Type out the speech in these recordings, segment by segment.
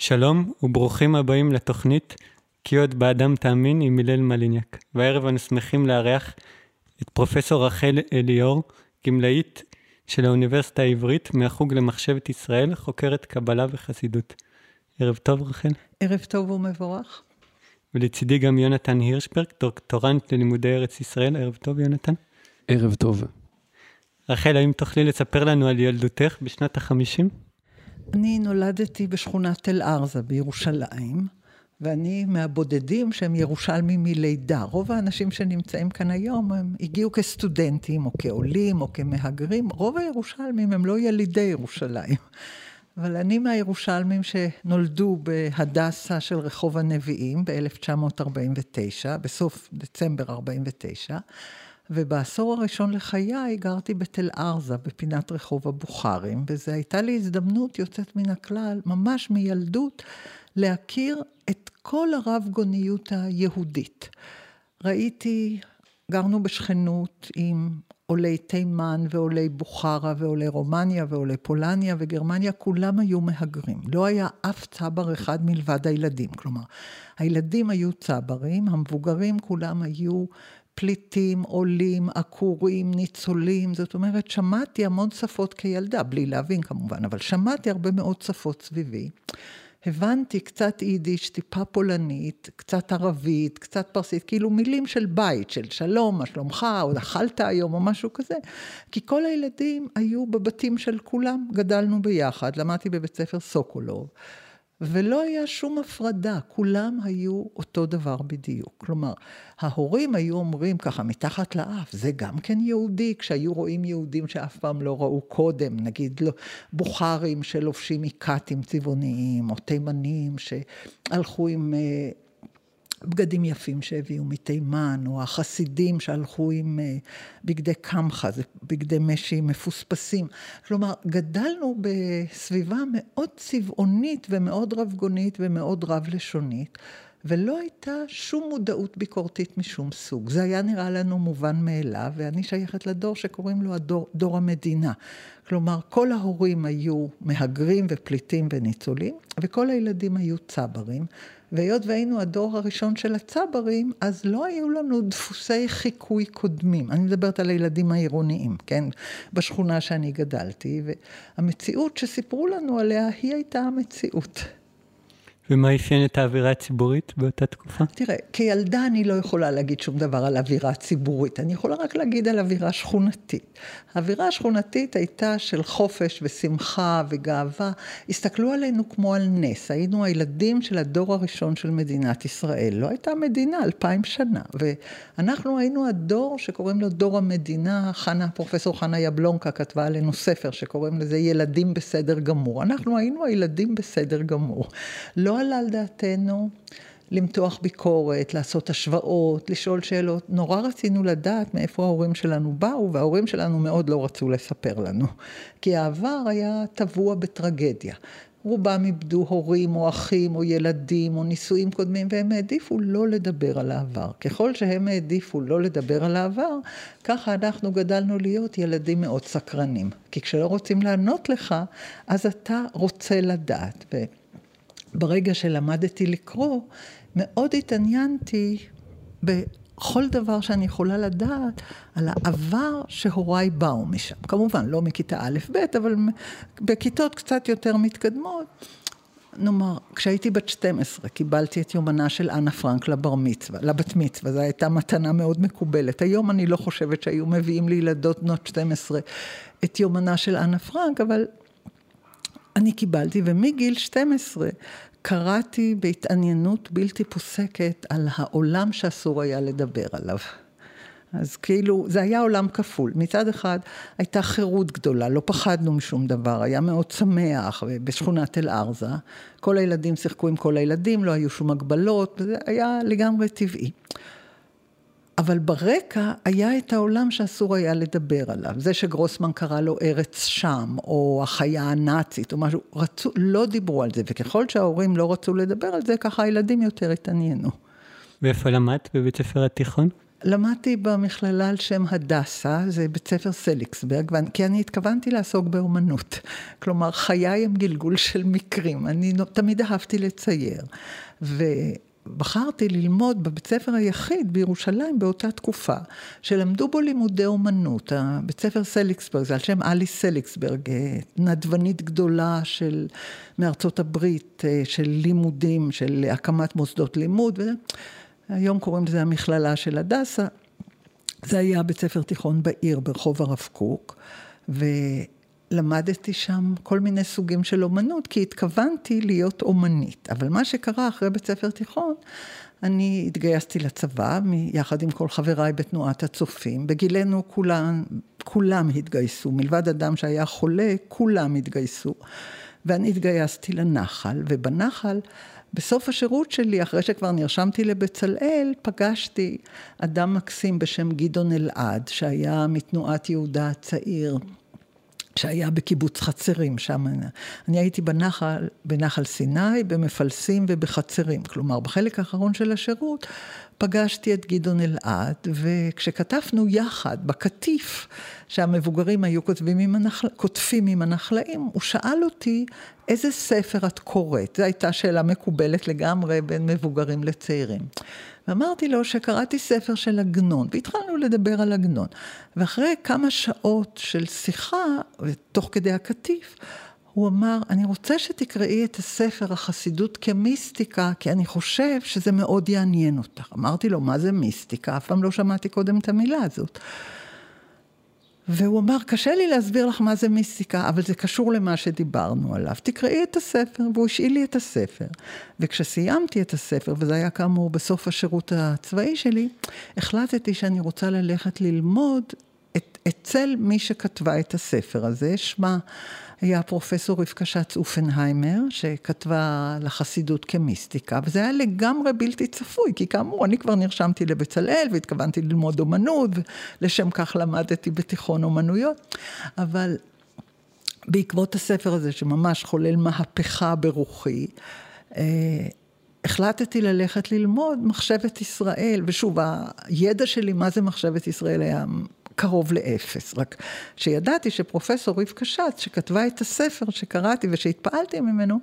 שלום וברוכים הבאים לתוכנית כי עוד באדם תאמין עם הלל מליניאק. והערב אנו שמחים לארח את פרופסור רחל אליאור, גמלאית של האוניברסיטה העברית מהחוג למחשבת ישראל, חוקרת קבלה וחסידות. ערב טוב רחל. ערב טוב ומבורך. ולצידי גם יונתן הירשברג, דוקטורנט ללימודי ארץ ישראל. ערב טוב יונתן. ערב טוב. רחל, האם תוכלי לספר לנו על ילדותך בשנת החמישים? אני נולדתי בשכונת תל ארזה בירושלים, ואני מהבודדים שהם ירושלמים מלידה. רוב האנשים שנמצאים כאן היום, הם הגיעו כסטודנטים, או כעולים, או כמהגרים. רוב הירושלמים הם לא ילידי ירושלים. אבל אני מהירושלמים שנולדו בהדסה של רחוב הנביאים ב-1949, בסוף דצמבר 49', ובעשור הראשון לחיי גרתי בתל ארזה, בפינת רחוב הבוכרים, וזו הייתה לי הזדמנות יוצאת מן הכלל, ממש מילדות, להכיר את כל הרב גוניות היהודית. ראיתי, גרנו בשכנות עם עולי תימן ועולי בוכרה ועולי רומניה ועולי פולניה וגרמניה, כולם היו מהגרים. לא היה אף צבר אחד מלבד הילדים. כלומר, הילדים היו צברים, המבוגרים כולם היו פליטים, עולים, עקורים, ניצולים, זאת אומרת, שמעתי המון שפות כילדה, בלי להבין כמובן, אבל שמעתי הרבה מאוד שפות סביבי. הבנתי קצת יידיש, טיפה פולנית, קצת ערבית, קצת פרסית, כאילו מילים של בית, של שלום, מה שלומך, או אכלת היום, או משהו כזה. כי כל הילדים היו בבתים של כולם, גדלנו ביחד, למדתי בבית ספר סוקולוב. ולא היה שום הפרדה, כולם היו אותו דבר בדיוק. כלומר, ההורים היו אומרים ככה מתחת לאף, זה גם כן יהודי, כשהיו רואים יהודים שאף פעם לא ראו קודם, נגיד לא, בוכרים שלובשים מק"טים צבעוניים, או תימנים שהלכו עם... בגדים יפים שהביאו מתימן, או החסידים שהלכו עם אה, בגדי קמחה, זה בגדי משי מפוספסים. כלומר, גדלנו בסביבה מאוד צבעונית ומאוד רבגונית ומאוד רב-לשונית. ולא הייתה שום מודעות ביקורתית משום סוג. זה היה נראה לנו מובן מאליו, ואני שייכת לדור שקוראים לו הדור, דור המדינה. כלומר, כל ההורים היו מהגרים ופליטים וניצולים, וכל הילדים היו צברים. והיות והיינו הדור הראשון של הצברים, אז לא היו לנו דפוסי חיקוי קודמים. אני מדברת על הילדים העירוניים, כן? בשכונה שאני גדלתי, והמציאות שסיפרו לנו עליה, היא הייתה המציאות. ומה אפיין את האווירה הציבורית באותה תקופה? תראה, כילדה אני לא יכולה להגיד שום דבר על אווירה ציבורית, אני יכולה רק להגיד על אווירה שכונתית. האווירה השכונתית הייתה של חופש ושמחה וגאווה. הסתכלו עלינו כמו על נס, היינו הילדים של הדור הראשון של מדינת ישראל. לא הייתה מדינה אלפיים שנה, ואנחנו היינו הדור שקוראים לו דור המדינה, חנה, פרופסור חנה יבלונקה כתבה עלינו ספר שקוראים לזה ילדים בסדר גמור. אנחנו היינו הילדים בסדר גמור. לא עלה על דעתנו למתוח ביקורת, לעשות השוואות, לשאול שאלות. נורא רצינו לדעת מאיפה ההורים שלנו באו, וההורים שלנו מאוד לא רצו לספר לנו. כי העבר היה טבוע בטרגדיה. רובם איבדו הורים או אחים או ילדים או נישואים קודמים, והם העדיפו לא לדבר על העבר. ככל שהם העדיפו לא לדבר על העבר, ככה אנחנו גדלנו להיות ילדים מאוד סקרנים. כי כשלא רוצים לענות לך, אז אתה רוצה לדעת. ברגע שלמדתי לקרוא, מאוד התעניינתי בכל דבר שאני יכולה לדעת על העבר שהוריי באו משם. כמובן, לא מכיתה א'-ב', אבל בכיתות קצת יותר מתקדמות. נאמר, כשהייתי בת 12 קיבלתי את יומנה של אנה פרנק לבר מצווה, לבת מצווה, זו הייתה מתנה מאוד מקובלת. היום אני לא חושבת שהיו מביאים לילדות בנות 12 את יומנה של אנה פרנק, אבל אני קיבלתי, ומגיל 12 קראתי בהתעניינות בלתי פוסקת על העולם שאסור היה לדבר עליו. אז כאילו, זה היה עולם כפול. מצד אחד, הייתה חירות גדולה, לא פחדנו משום דבר, היה מאוד שמח בשכונת אל ארזה. כל הילדים שיחקו עם כל הילדים, לא היו שום הגבלות, זה היה לגמרי טבעי. אבל ברקע היה את העולם שאסור היה לדבר עליו. זה שגרוסמן קרא לו ארץ שם, או החיה הנאצית, או משהו, רצו, לא דיברו על זה, וככל שההורים לא רצו לדבר על זה, ככה הילדים יותר התעניינו. ואיפה למדת? בבית ספר התיכון? למדתי במכללה על שם הדסה, זה בית ספר סליקסברג, כי אני התכוונתי לעסוק באומנות. כלומר, חיי הם גלגול של מקרים. אני תמיד אהבתי לצייר. ובחרתי ללמוד בבית ספר היחיד בירושלים באותה תקופה, שלמדו בו לימודי אומנות. הבית ספר סליקסברג, זה על שם אליס סליקסברג, אה, נדבנית גדולה של, מארצות הברית, אה, של לימודים, של הקמת מוסדות לימוד. וזה. היום קוראים לזה המכללה של הדסה. זה היה בית ספר תיכון בעיר, ברחוב הרב קוק, ולמדתי שם כל מיני סוגים של אומנות, כי התכוונתי להיות אומנית. אבל מה שקרה אחרי בית ספר תיכון, אני התגייסתי לצבא, יחד עם כל חבריי בתנועת הצופים. בגילנו כולם, כולם התגייסו, מלבד אדם שהיה חולה, כולם התגייסו. ואני התגייסתי לנחל, ובנחל בסוף השירות שלי, אחרי שכבר נרשמתי לבצלאל, פגשתי אדם מקסים בשם גדעון אלעד, שהיה מתנועת יהודה הצעיר, שהיה בקיבוץ חצרים, שם אני הייתי בנחל, בנחל סיני, במפלסים ובחצרים. כלומר, בחלק האחרון של השירות, פגשתי את גדעון אלעד, וכשכתבנו יחד בקטיף, שהמבוגרים היו כותבים עם הנחל, כותבים עם הנחלאים, הוא שאל אותי, איזה ספר את קוראת? זו הייתה שאלה מקובלת לגמרי בין מבוגרים לצעירים. ואמרתי לו שקראתי ספר של עגנון, והתחלנו לדבר על עגנון. ואחרי כמה שעות של שיחה, ותוך כדי הקטיף, הוא אמר, אני רוצה שתקראי את הספר החסידות כמיסטיקה, כי אני חושב שזה מאוד יעניין אותך. אמרתי לו, מה זה מיסטיקה? אף פעם לא שמעתי קודם את המילה הזאת. והוא אמר, קשה לי להסביר לך מה זה מיסטיקה, אבל זה קשור למה שדיברנו עליו. תקראי את הספר, והוא השאיל לי את הספר. וכשסיימתי את הספר, וזה היה כאמור בסוף השירות הצבאי שלי, החלטתי שאני רוצה ללכת ללמוד את, אצל מי שכתבה את הספר הזה, שמה היה פרופסור רבקה שץ אופנהיימר, שכתבה לחסידות כמיסטיקה, וזה היה לגמרי בלתי צפוי, כי כאמור, אני כבר נרשמתי לבצלאל והתכוונתי ללמוד אומנות, ולשם כך למדתי בתיכון אומנויות, אבל בעקבות הספר הזה, שממש חולל מהפכה ברוחי, אה, החלטתי ללכת ללמוד מחשבת ישראל, ושוב, הידע שלי מה זה מחשבת ישראל היה קרוב לאפס. רק שידעתי שפרופסור רבקה שץ, שכתבה את הספר שקראתי ושהתפעלתי ממנו,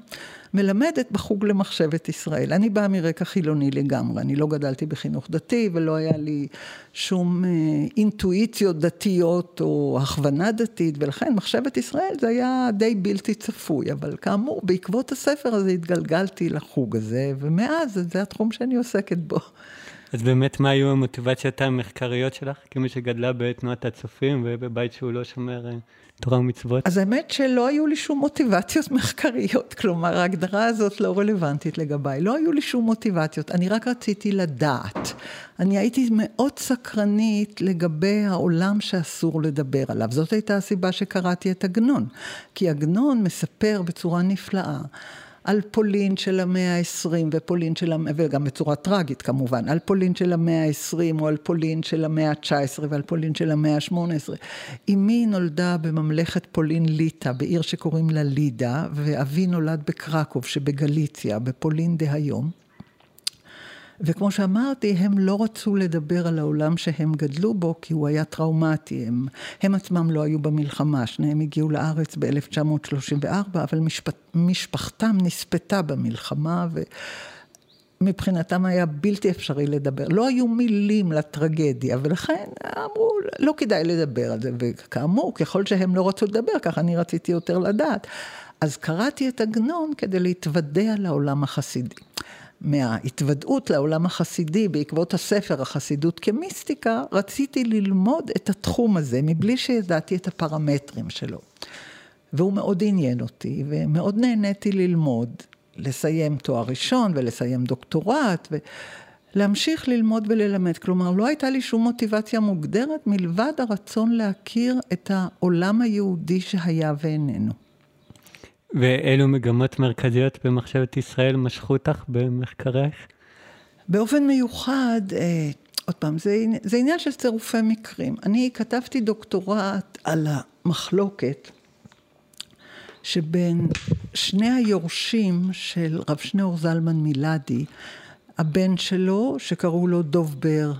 מלמדת בחוג למחשבת ישראל. אני באה מרקע חילוני לגמרי, אני לא גדלתי בחינוך דתי ולא היה לי שום אה, אינטואיציות דתיות או הכוונה דתית, ולכן מחשבת ישראל זה היה די בלתי צפוי, אבל כאמור, בעקבות הספר הזה התגלגלתי לחוג הזה, ומאז זה התחום שאני עוסקת בו. אז באמת, מה היו המוטיבציות המחקריות שלך, כמי שגדלה בתנועת הצופים ובבית שהוא לא שומר אה, תורה ומצוות? אז האמת שלא היו לי שום מוטיבציות מחקריות, כלומר, ההגדרה הזאת לא רלוונטית לגביי. לא היו לי שום מוטיבציות, אני רק רציתי לדעת. אני הייתי מאוד סקרנית לגבי העולם שאסור לדבר עליו. זאת הייתה הסיבה שקראתי את עגנון. כי עגנון מספר בצורה נפלאה. על פולין של המאה ה-20 ופולין של המאה, וגם בצורה טראגית כמובן, על פולין של המאה ה-20 או על פולין של המאה ה-19 ועל פולין של המאה ה-18. אמי נולדה בממלכת פולין ליטא, בעיר שקוראים לה לידה, ואבי נולד בקרקוב שבגליציה, בפולין דהיום. וכמו שאמרתי, הם לא רצו לדבר על העולם שהם גדלו בו, כי הוא היה טראומטי. הם, הם עצמם לא היו במלחמה, שניהם הגיעו לארץ ב-1934, אבל משפט, משפחתם נספתה במלחמה, ומבחינתם היה בלתי אפשרי לדבר. לא היו מילים לטרגדיה, ולכן אמרו, לא כדאי לדבר על זה. וכאמור, ככל שהם לא רצו לדבר, ככה אני רציתי יותר לדעת. אז קראתי את עגנון כדי להתוודע לעולם החסידי. מההתוודעות לעולם החסידי בעקבות הספר החסידות כמיסטיקה, רציתי ללמוד את התחום הזה מבלי שידעתי את הפרמטרים שלו. והוא מאוד עניין אותי, ומאוד נהניתי ללמוד, לסיים תואר ראשון ולסיים דוקטורט, ולהמשיך ללמוד וללמד. כלומר, לא הייתה לי שום מוטיבציה מוגדרת מלבד הרצון להכיר את העולם היהודי שהיה ואיננו. ואילו מגמות מרכזיות במחשבת ישראל משכו אותך במחקרך? באופן מיוחד, אה, עוד פעם, זה, זה עניין של צירופי מקרים. אני כתבתי דוקטורט על המחלוקת שבין שני היורשים של רב שניאור זלמן מילדי, הבן שלו, שקראו לו דוב בר,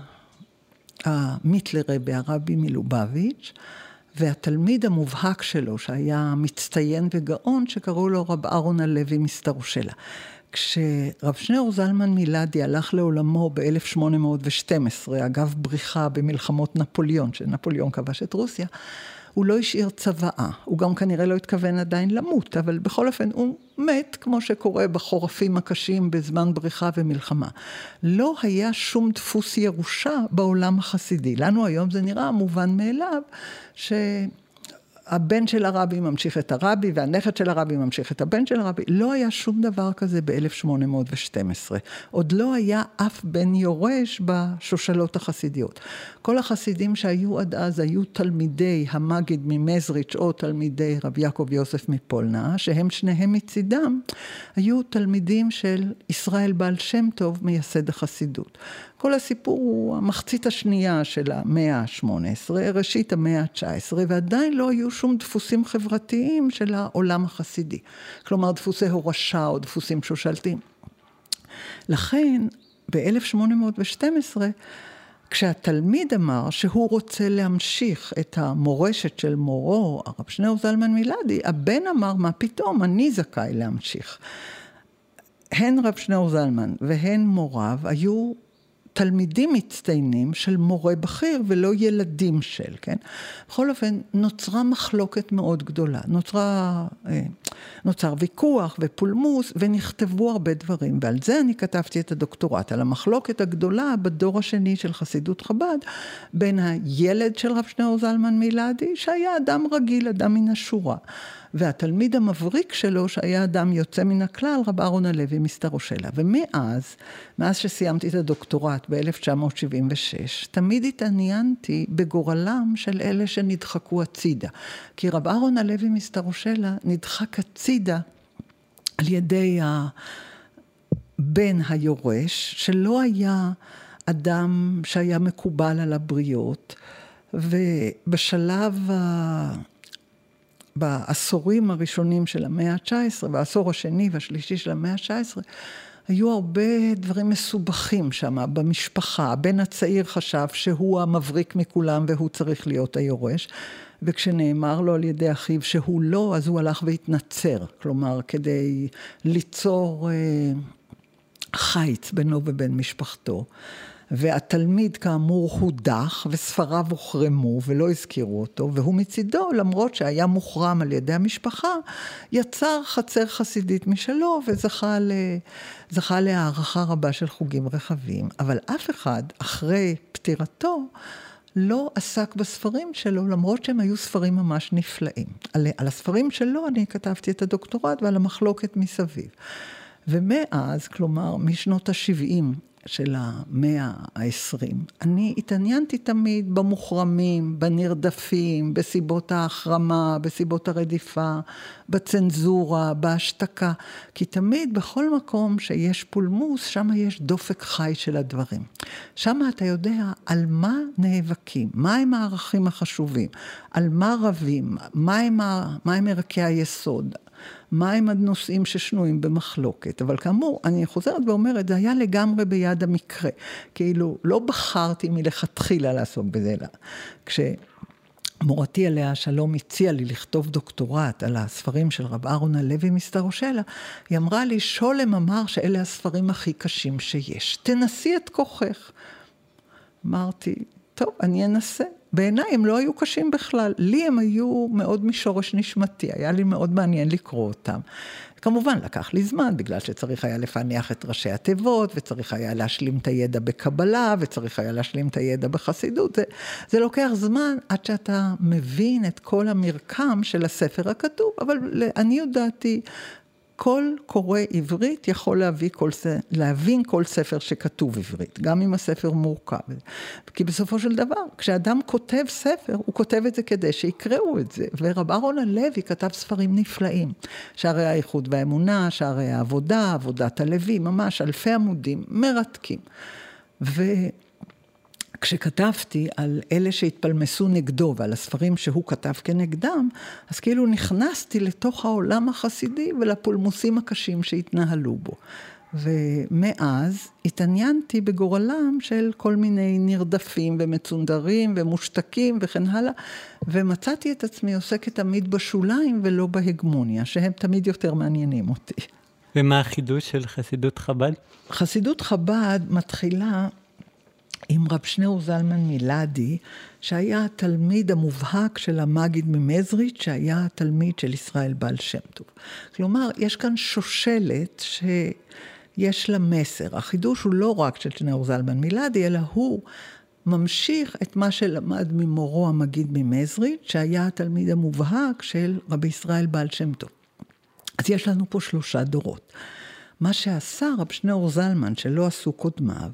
המיטלרבה, הרבי מלובביץ', והתלמיד המובהק שלו, שהיה מצטיין וגאון, שקראו לו רב אהרון הלוי מסתרושלה. כשרב שניאור זלמן מילדי הלך לעולמו ב-1812, אגב בריחה במלחמות נפוליאון, שנפוליאון כבש את רוסיה, הוא לא השאיר צוואה, הוא גם כנראה לא התכוון עדיין למות, אבל בכל אופן הוא מת, כמו שקורה בחורפים הקשים בזמן בריחה ומלחמה. לא היה שום דפוס ירושה בעולם החסידי. לנו היום זה נראה מובן מאליו, ש... הבן של הרבי ממשיך את הרבי, והנכד של הרבי ממשיך את הבן של הרבי. לא היה שום דבר כזה ב-1812. עוד לא היה אף בן יורש בשושלות החסידיות. כל החסידים שהיו עד אז היו תלמידי המגיד ממזריץ' או תלמידי רב יעקב יוסף מפולנה, שהם שניהם מצידם היו תלמידים של ישראל בעל שם טוב, מייסד החסידות. כל הסיפור הוא המחצית השנייה של המאה ה-18, ראשית המאה ה-19, ועדיין לא היו שום דפוסים חברתיים של העולם החסידי. כלומר, דפוסי הורשה או דפוסים שושלתיים. לכן, ב-1812, כשהתלמיד אמר שהוא רוצה להמשיך את המורשת של מורו, הרב שניאור זלמן מילדי, הבן אמר, מה פתאום, אני זכאי להמשיך. הן רב שניאור זלמן והן מוריו היו תלמידים מצטיינים של מורה בכיר ולא ילדים של, כן? בכל אופן, נוצרה מחלוקת מאוד גדולה. נוצרה, אה, נוצר ויכוח ופולמוס ונכתבו הרבה דברים. ועל זה אני כתבתי את הדוקטורט, על המחלוקת הגדולה בדור השני של חסידות חב"ד, בין הילד של רב שניאור זלמן מילדי, שהיה אדם רגיל, אדם מן השורה. והתלמיד המבריק שלו, שהיה אדם יוצא מן הכלל, רב אהרון הלוי מסתרושלה. ומאז, מאז שסיימתי את הדוקטורט ב-1976, תמיד התעניינתי בגורלם של אלה שנדחקו הצידה. כי רב אהרון הלוי מסתרושלה נדחק הצידה על ידי הבן היורש, שלא היה אדם שהיה מקובל על הבריות, ובשלב בעשורים הראשונים של המאה ה-19, בעשור השני והשלישי של המאה ה-19, היו הרבה דברים מסובכים שם במשפחה. הבן הצעיר חשב שהוא המבריק מכולם והוא צריך להיות היורש, וכשנאמר לו על ידי אחיו שהוא לא, אז הוא הלך והתנצר. כלומר, כדי ליצור אה, חיץ בינו ובין משפחתו. והתלמיד כאמור הודח וספריו הוחרמו ולא הזכירו אותו, והוא מצידו, למרות שהיה מוחרם על ידי המשפחה, יצר חצר חסידית משלו וזכה ל... להערכה רבה של חוגים רחבים. אבל אף אחד, אחרי פטירתו, לא עסק בספרים שלו, למרות שהם היו ספרים ממש נפלאים. על, על הספרים שלו אני כתבתי את הדוקטורט ועל המחלוקת מסביב. ומאז, כלומר, משנות ה-70 של המאה העשרים, אני התעניינתי תמיד במוחרמים, בנרדפים, בסיבות ההחרמה, בסיבות הרדיפה, בצנזורה, בהשתקה, כי תמיד בכל מקום שיש פולמוס, שם יש דופק חי של הדברים. שם אתה יודע על מה נאבקים, מהם הערכים החשובים, על מה רבים, מהם, מהם ערכי היסוד, מהם הנושאים ששנויים במחלוקת. אבל כאמור, אני חוזרת ואומרת, זה היה לגמרי ביד המקרה. כאילו, לא בחרתי מלכתחילה לעסוק בזה, אלא כש... מורתי עליה השלום הציעה לי לכתוב דוקטורט על הספרים של רב אהרון הלוי מסתרושלה, היא אמרה לי, שולם אמר שאלה הספרים הכי קשים שיש, תנסי את כוחך. אמרתי, טוב, אני אנסה. בעיניי הם לא היו קשים בכלל, לי הם היו מאוד משורש נשמתי, היה לי מאוד מעניין לקרוא אותם. כמובן, לקח לי זמן, בגלל שצריך היה לפענח את ראשי התיבות, וצריך היה להשלים את הידע בקבלה, וצריך היה להשלים את הידע בחסידות. זה, זה לוקח זמן עד שאתה מבין את כל המרקם של הספר הכתוב, אבל לעניות דעתי, כל קורא עברית יכול להביא כל, להבין כל ספר שכתוב עברית, גם אם הספר מורכב. כי בסופו של דבר, כשאדם כותב ספר, הוא כותב את זה כדי שיקראו את זה. ורב אהרון הלוי כתב ספרים נפלאים. שערי האיחוד והאמונה, שערי העבודה, עבודת הלוי, ממש אלפי עמודים, מרתקים. ו... כשכתבתי על אלה שהתפלמסו נגדו ועל הספרים שהוא כתב כנגדם, אז כאילו נכנסתי לתוך העולם החסידי ולפולמוסים הקשים שהתנהלו בו. ומאז התעניינתי בגורלם של כל מיני נרדפים ומצונדרים ומושתקים וכן הלאה, ומצאתי את עצמי עוסקת תמיד בשוליים ולא בהגמוניה, שהם תמיד יותר מעניינים אותי. ומה החידוש של חסידות חב"ד? חסידות חב"ד מתחילה עם רב שניאור זלמן מילדי, שהיה התלמיד המובהק של המגיד ממזריץ', שהיה התלמיד של ישראל בעל שם טוב. כלומר, יש כאן שושלת שיש לה מסר. החידוש הוא לא רק של שניאור זלמן מילדי, אלא הוא ממשיך את מה שלמד ממורו המגיד ממזריץ', שהיה התלמיד המובהק של רבי ישראל בעל שם טוב. אז יש לנו פה שלושה דורות. מה שעשה רב שניאור זלמן, שלא עשו קודמיו,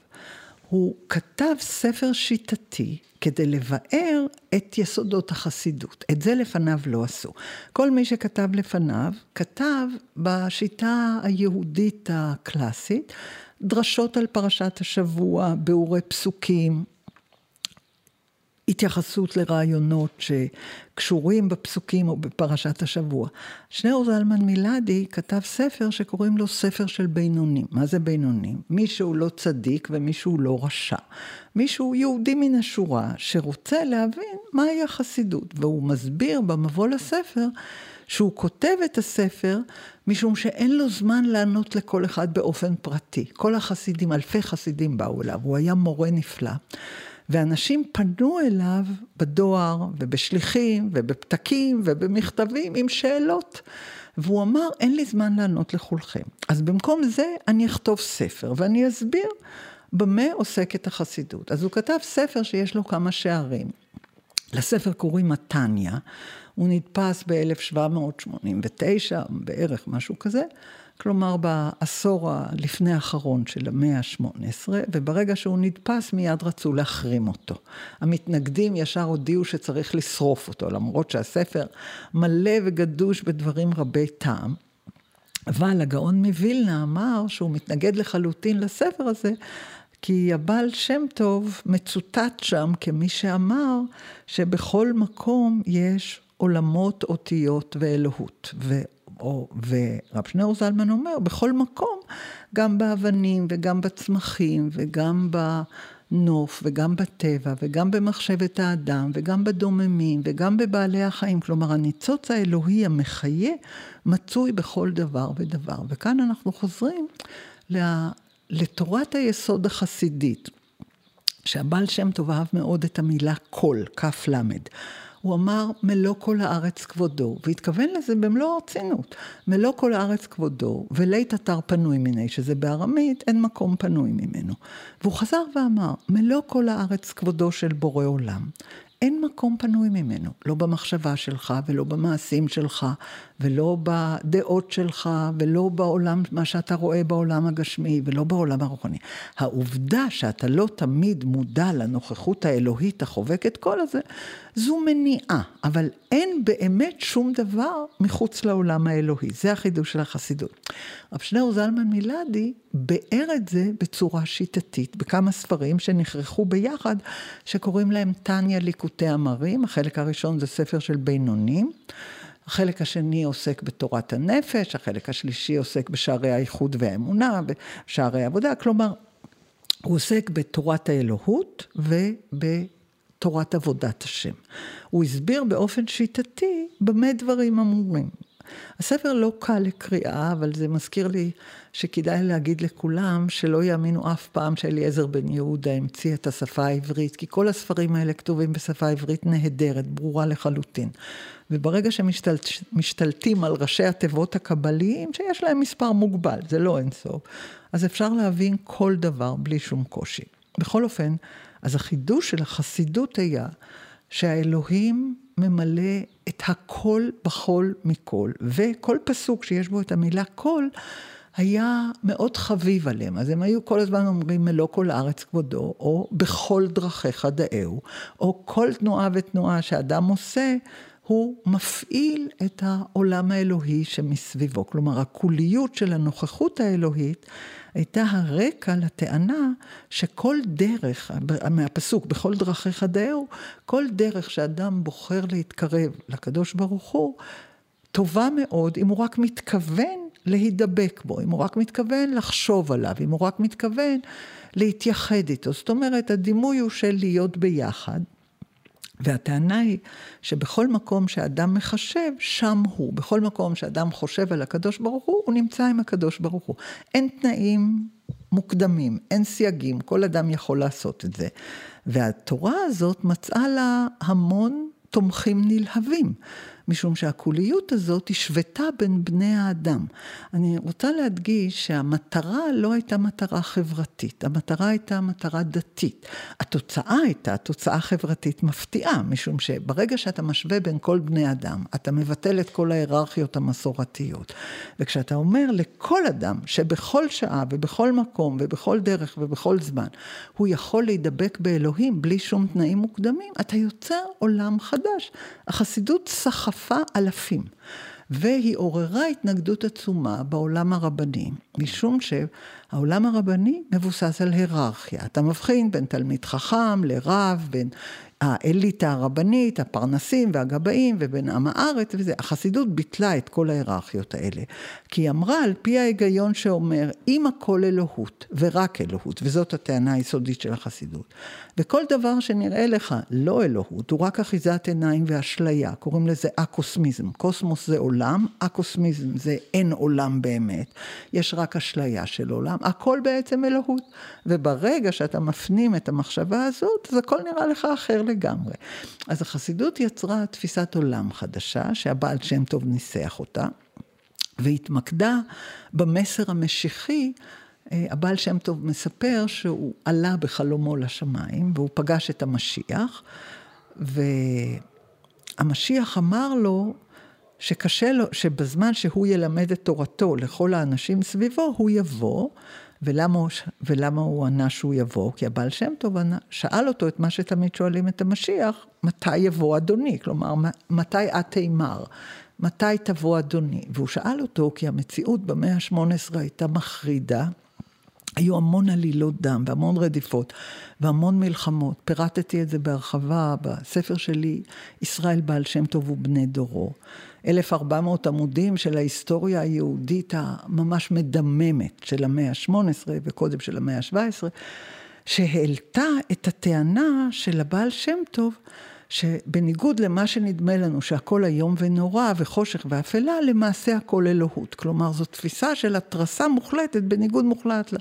הוא כתב ספר שיטתי כדי לבאר את יסודות החסידות. את זה לפניו לא עשו. כל מי שכתב לפניו, כתב בשיטה היהודית הקלאסית, דרשות על פרשת השבוע, ביאורי פסוקים, התייחסות לרעיונות שקשורים בפסוקים או בפרשת השבוע. שניאור זלמן מילדי כתב ספר שקוראים לו ספר של בינונים. מה זה בינונים? מישהו לא צדיק ומישהו לא רשע. מישהו יהודי מן השורה שרוצה להבין מהי החסידות. והוא מסביר במבוא לספר שהוא כותב את הספר משום שאין לו זמן לענות לכל אחד באופן פרטי. כל החסידים, אלפי חסידים באו אליו, הוא היה מורה נפלא. ואנשים פנו אליו בדואר ובשליחים ובפתקים ובמכתבים עם שאלות. והוא אמר, אין לי זמן לענות לכולכם. אז במקום זה אני אכתוב ספר ואני אסביר במה עוסקת החסידות. אז הוא כתב ספר שיש לו כמה שערים. לספר קוראים מתניה, הוא נדפס ב-1789, בערך משהו כזה. כלומר בעשור הלפני האחרון של המאה ה-18, וברגע שהוא נדפס מיד רצו להחרים אותו. המתנגדים ישר הודיעו שצריך לשרוף אותו, למרות שהספר מלא וגדוש בדברים רבי טעם. אבל הגאון מווילנה אמר שהוא מתנגד לחלוטין לספר הזה, כי הבעל שם טוב מצוטט שם כמי שאמר שבכל מקום יש עולמות, אותיות ואלוהות. או, ורב שניאור זלמן אומר, בכל מקום, גם באבנים וגם בצמחים וגם בנוף וגם בטבע וגם במחשבת האדם וגם בדוממים וגם בבעלי החיים. כלומר, הניצוץ האלוהי המחיה מצוי בכל דבר ודבר. וכאן אנחנו חוזרים לתורת היסוד החסידית, שהבעל שם טוב אהב מאוד את המילה כף למד. הוא אמר מלוא כל הארץ כבודו, והתכוון לזה במלוא הרצינות. מלוא כל הארץ כבודו, ולית אתר פנוי מיני, שזה בארמית, אין מקום פנוי ממנו. והוא חזר ואמר, מלוא כל הארץ כבודו של בורא עולם. אין מקום פנוי ממנו, לא במחשבה שלך ולא במעשים שלך ולא בדעות שלך ולא בעולם, מה שאתה רואה בעולם הגשמי ולא בעולם הרוחני. העובדה שאתה לא תמיד מודע לנוכחות האלוהית החובקת כל הזה, זו מניעה, אבל אין באמת שום דבר מחוץ לעולם האלוהי. זה החידוש של החסידות. רב שניאור זלמן מילדי ביאר את זה בצורה שיטתית, בכמה ספרים שנכרכו ביחד, שקוראים להם טניה ליקוטי אמרים. החלק הראשון זה ספר של בינונים. החלק השני עוסק בתורת הנפש, החלק השלישי עוסק בשערי האיחוד והאמונה, בשערי העבודה, כלומר, הוא עוסק בתורת האלוהות וב... תורת עבודת השם. הוא הסביר באופן שיטתי במה דברים אמורים. הספר לא קל לקריאה, אבל זה מזכיר לי שכדאי להגיד לכולם שלא יאמינו אף פעם שאליעזר בן יהודה המציא את השפה העברית, כי כל הספרים האלה כתובים בשפה עברית נהדרת, ברורה לחלוטין. וברגע שמשתלטים על ראשי התיבות הקבליים, שיש להם מספר מוגבל, זה לא אינסוף, אז אפשר להבין כל דבר בלי שום קושי. בכל אופן, אז החידוש של החסידות היה שהאלוהים ממלא את הכל בכל מכל, וכל פסוק שיש בו את המילה כל, היה מאוד חביב עליהם. אז הם היו כל הזמן אומרים מלוא כל הארץ כבודו, או בכל דרכיך דאהו, או כל תנועה ותנועה שאדם עושה, הוא מפעיל את העולם האלוהי שמסביבו. כלומר, הקוליות של הנוכחות האלוהית הייתה הרקע לטענה שכל דרך, מהפסוק, בכל דרכיך דאהו, כל דרך שאדם בוחר להתקרב לקדוש ברוך הוא, טובה מאוד אם הוא רק מתכוון להידבק בו, אם הוא רק מתכוון לחשוב עליו, אם הוא רק מתכוון להתייחד איתו. זאת אומרת, הדימוי הוא של להיות ביחד. והטענה היא שבכל מקום שאדם מחשב, שם הוא. בכל מקום שאדם חושב על הקדוש ברוך הוא, הוא נמצא עם הקדוש ברוך הוא. אין תנאים מוקדמים, אין סייגים, כל אדם יכול לעשות את זה. והתורה הזאת מצאה לה המון תומכים נלהבים. משום שהקוליות הזאת השוותה בין בני האדם. אני רוצה להדגיש שהמטרה לא הייתה מטרה חברתית, המטרה הייתה מטרה דתית. התוצאה הייתה תוצאה חברתית מפתיעה, משום שברגע שאתה משווה בין כל בני אדם, אתה מבטל את כל ההיררכיות המסורתיות. וכשאתה אומר לכל אדם שבכל שעה ובכל מקום ובכל דרך ובכל זמן, הוא יכול להידבק באלוהים בלי שום תנאים מוקדמים, אתה יוצר עולם חדש. החסידות סחפה דחפה אלפים. והיא עוררה התנגדות עצומה בעולם הרבני, משום שהעולם הרבני מבוסס על היררכיה. אתה מבחין בין תלמיד חכם לרב, בין האליטה הרבנית, הפרנסים והגבאים ובין עם הארץ וזה. החסידות ביטלה את כל ההיררכיות האלה. כי היא אמרה על פי ההיגיון שאומר, אם הכל אלוהות ורק אלוהות, וזאת הטענה היסודית של החסידות, וכל דבר שנראה לך לא אלוהות, הוא רק אחיזת עיניים ואשליה, קוראים לזה אקוסמיזם. קוסמוס זה עולם, אקוסמיזם זה אין עולם באמת, יש רק אשליה של עולם, הכל בעצם אלוהות. וברגע שאתה מפנים את המחשבה הזאת, אז הכל נראה לך אחר. אז החסידות יצרה תפיסת עולם חדשה, שהבעל שם טוב ניסח אותה, והתמקדה במסר המשיחי. אה, הבעל שם טוב מספר שהוא עלה בחלומו לשמיים, והוא פגש את המשיח, והמשיח אמר לו, שקשה לו, שבזמן שהוא ילמד את תורתו לכל האנשים סביבו, הוא יבוא, ולמה הוא, ולמה הוא ענה שהוא יבוא? כי הבעל שם טוב ענה, שאל אותו את מה שתמיד שואלים את המשיח, מתי יבוא אדוני? כלומר, מתי את תימר? מתי תבוא אדוני? והוא שאל אותו, כי המציאות במאה ה-18 הייתה מחרידה. היו המון עלילות דם והמון רדיפות והמון מלחמות. פירטתי את זה בהרחבה בספר שלי, ישראל בעל שם טוב ובני דורו. 1,400 עמודים של ההיסטוריה היהודית הממש מדממת של המאה ה-18 וקודם של המאה ה-17, שהעלתה את הטענה של הבעל שם טוב, שבניגוד למה שנדמה לנו שהכל איום ונורא וחושך ואפלה, למעשה הכל אלוהות. כלומר, זו תפיסה של התרסה מוחלטת בניגוד מוחלט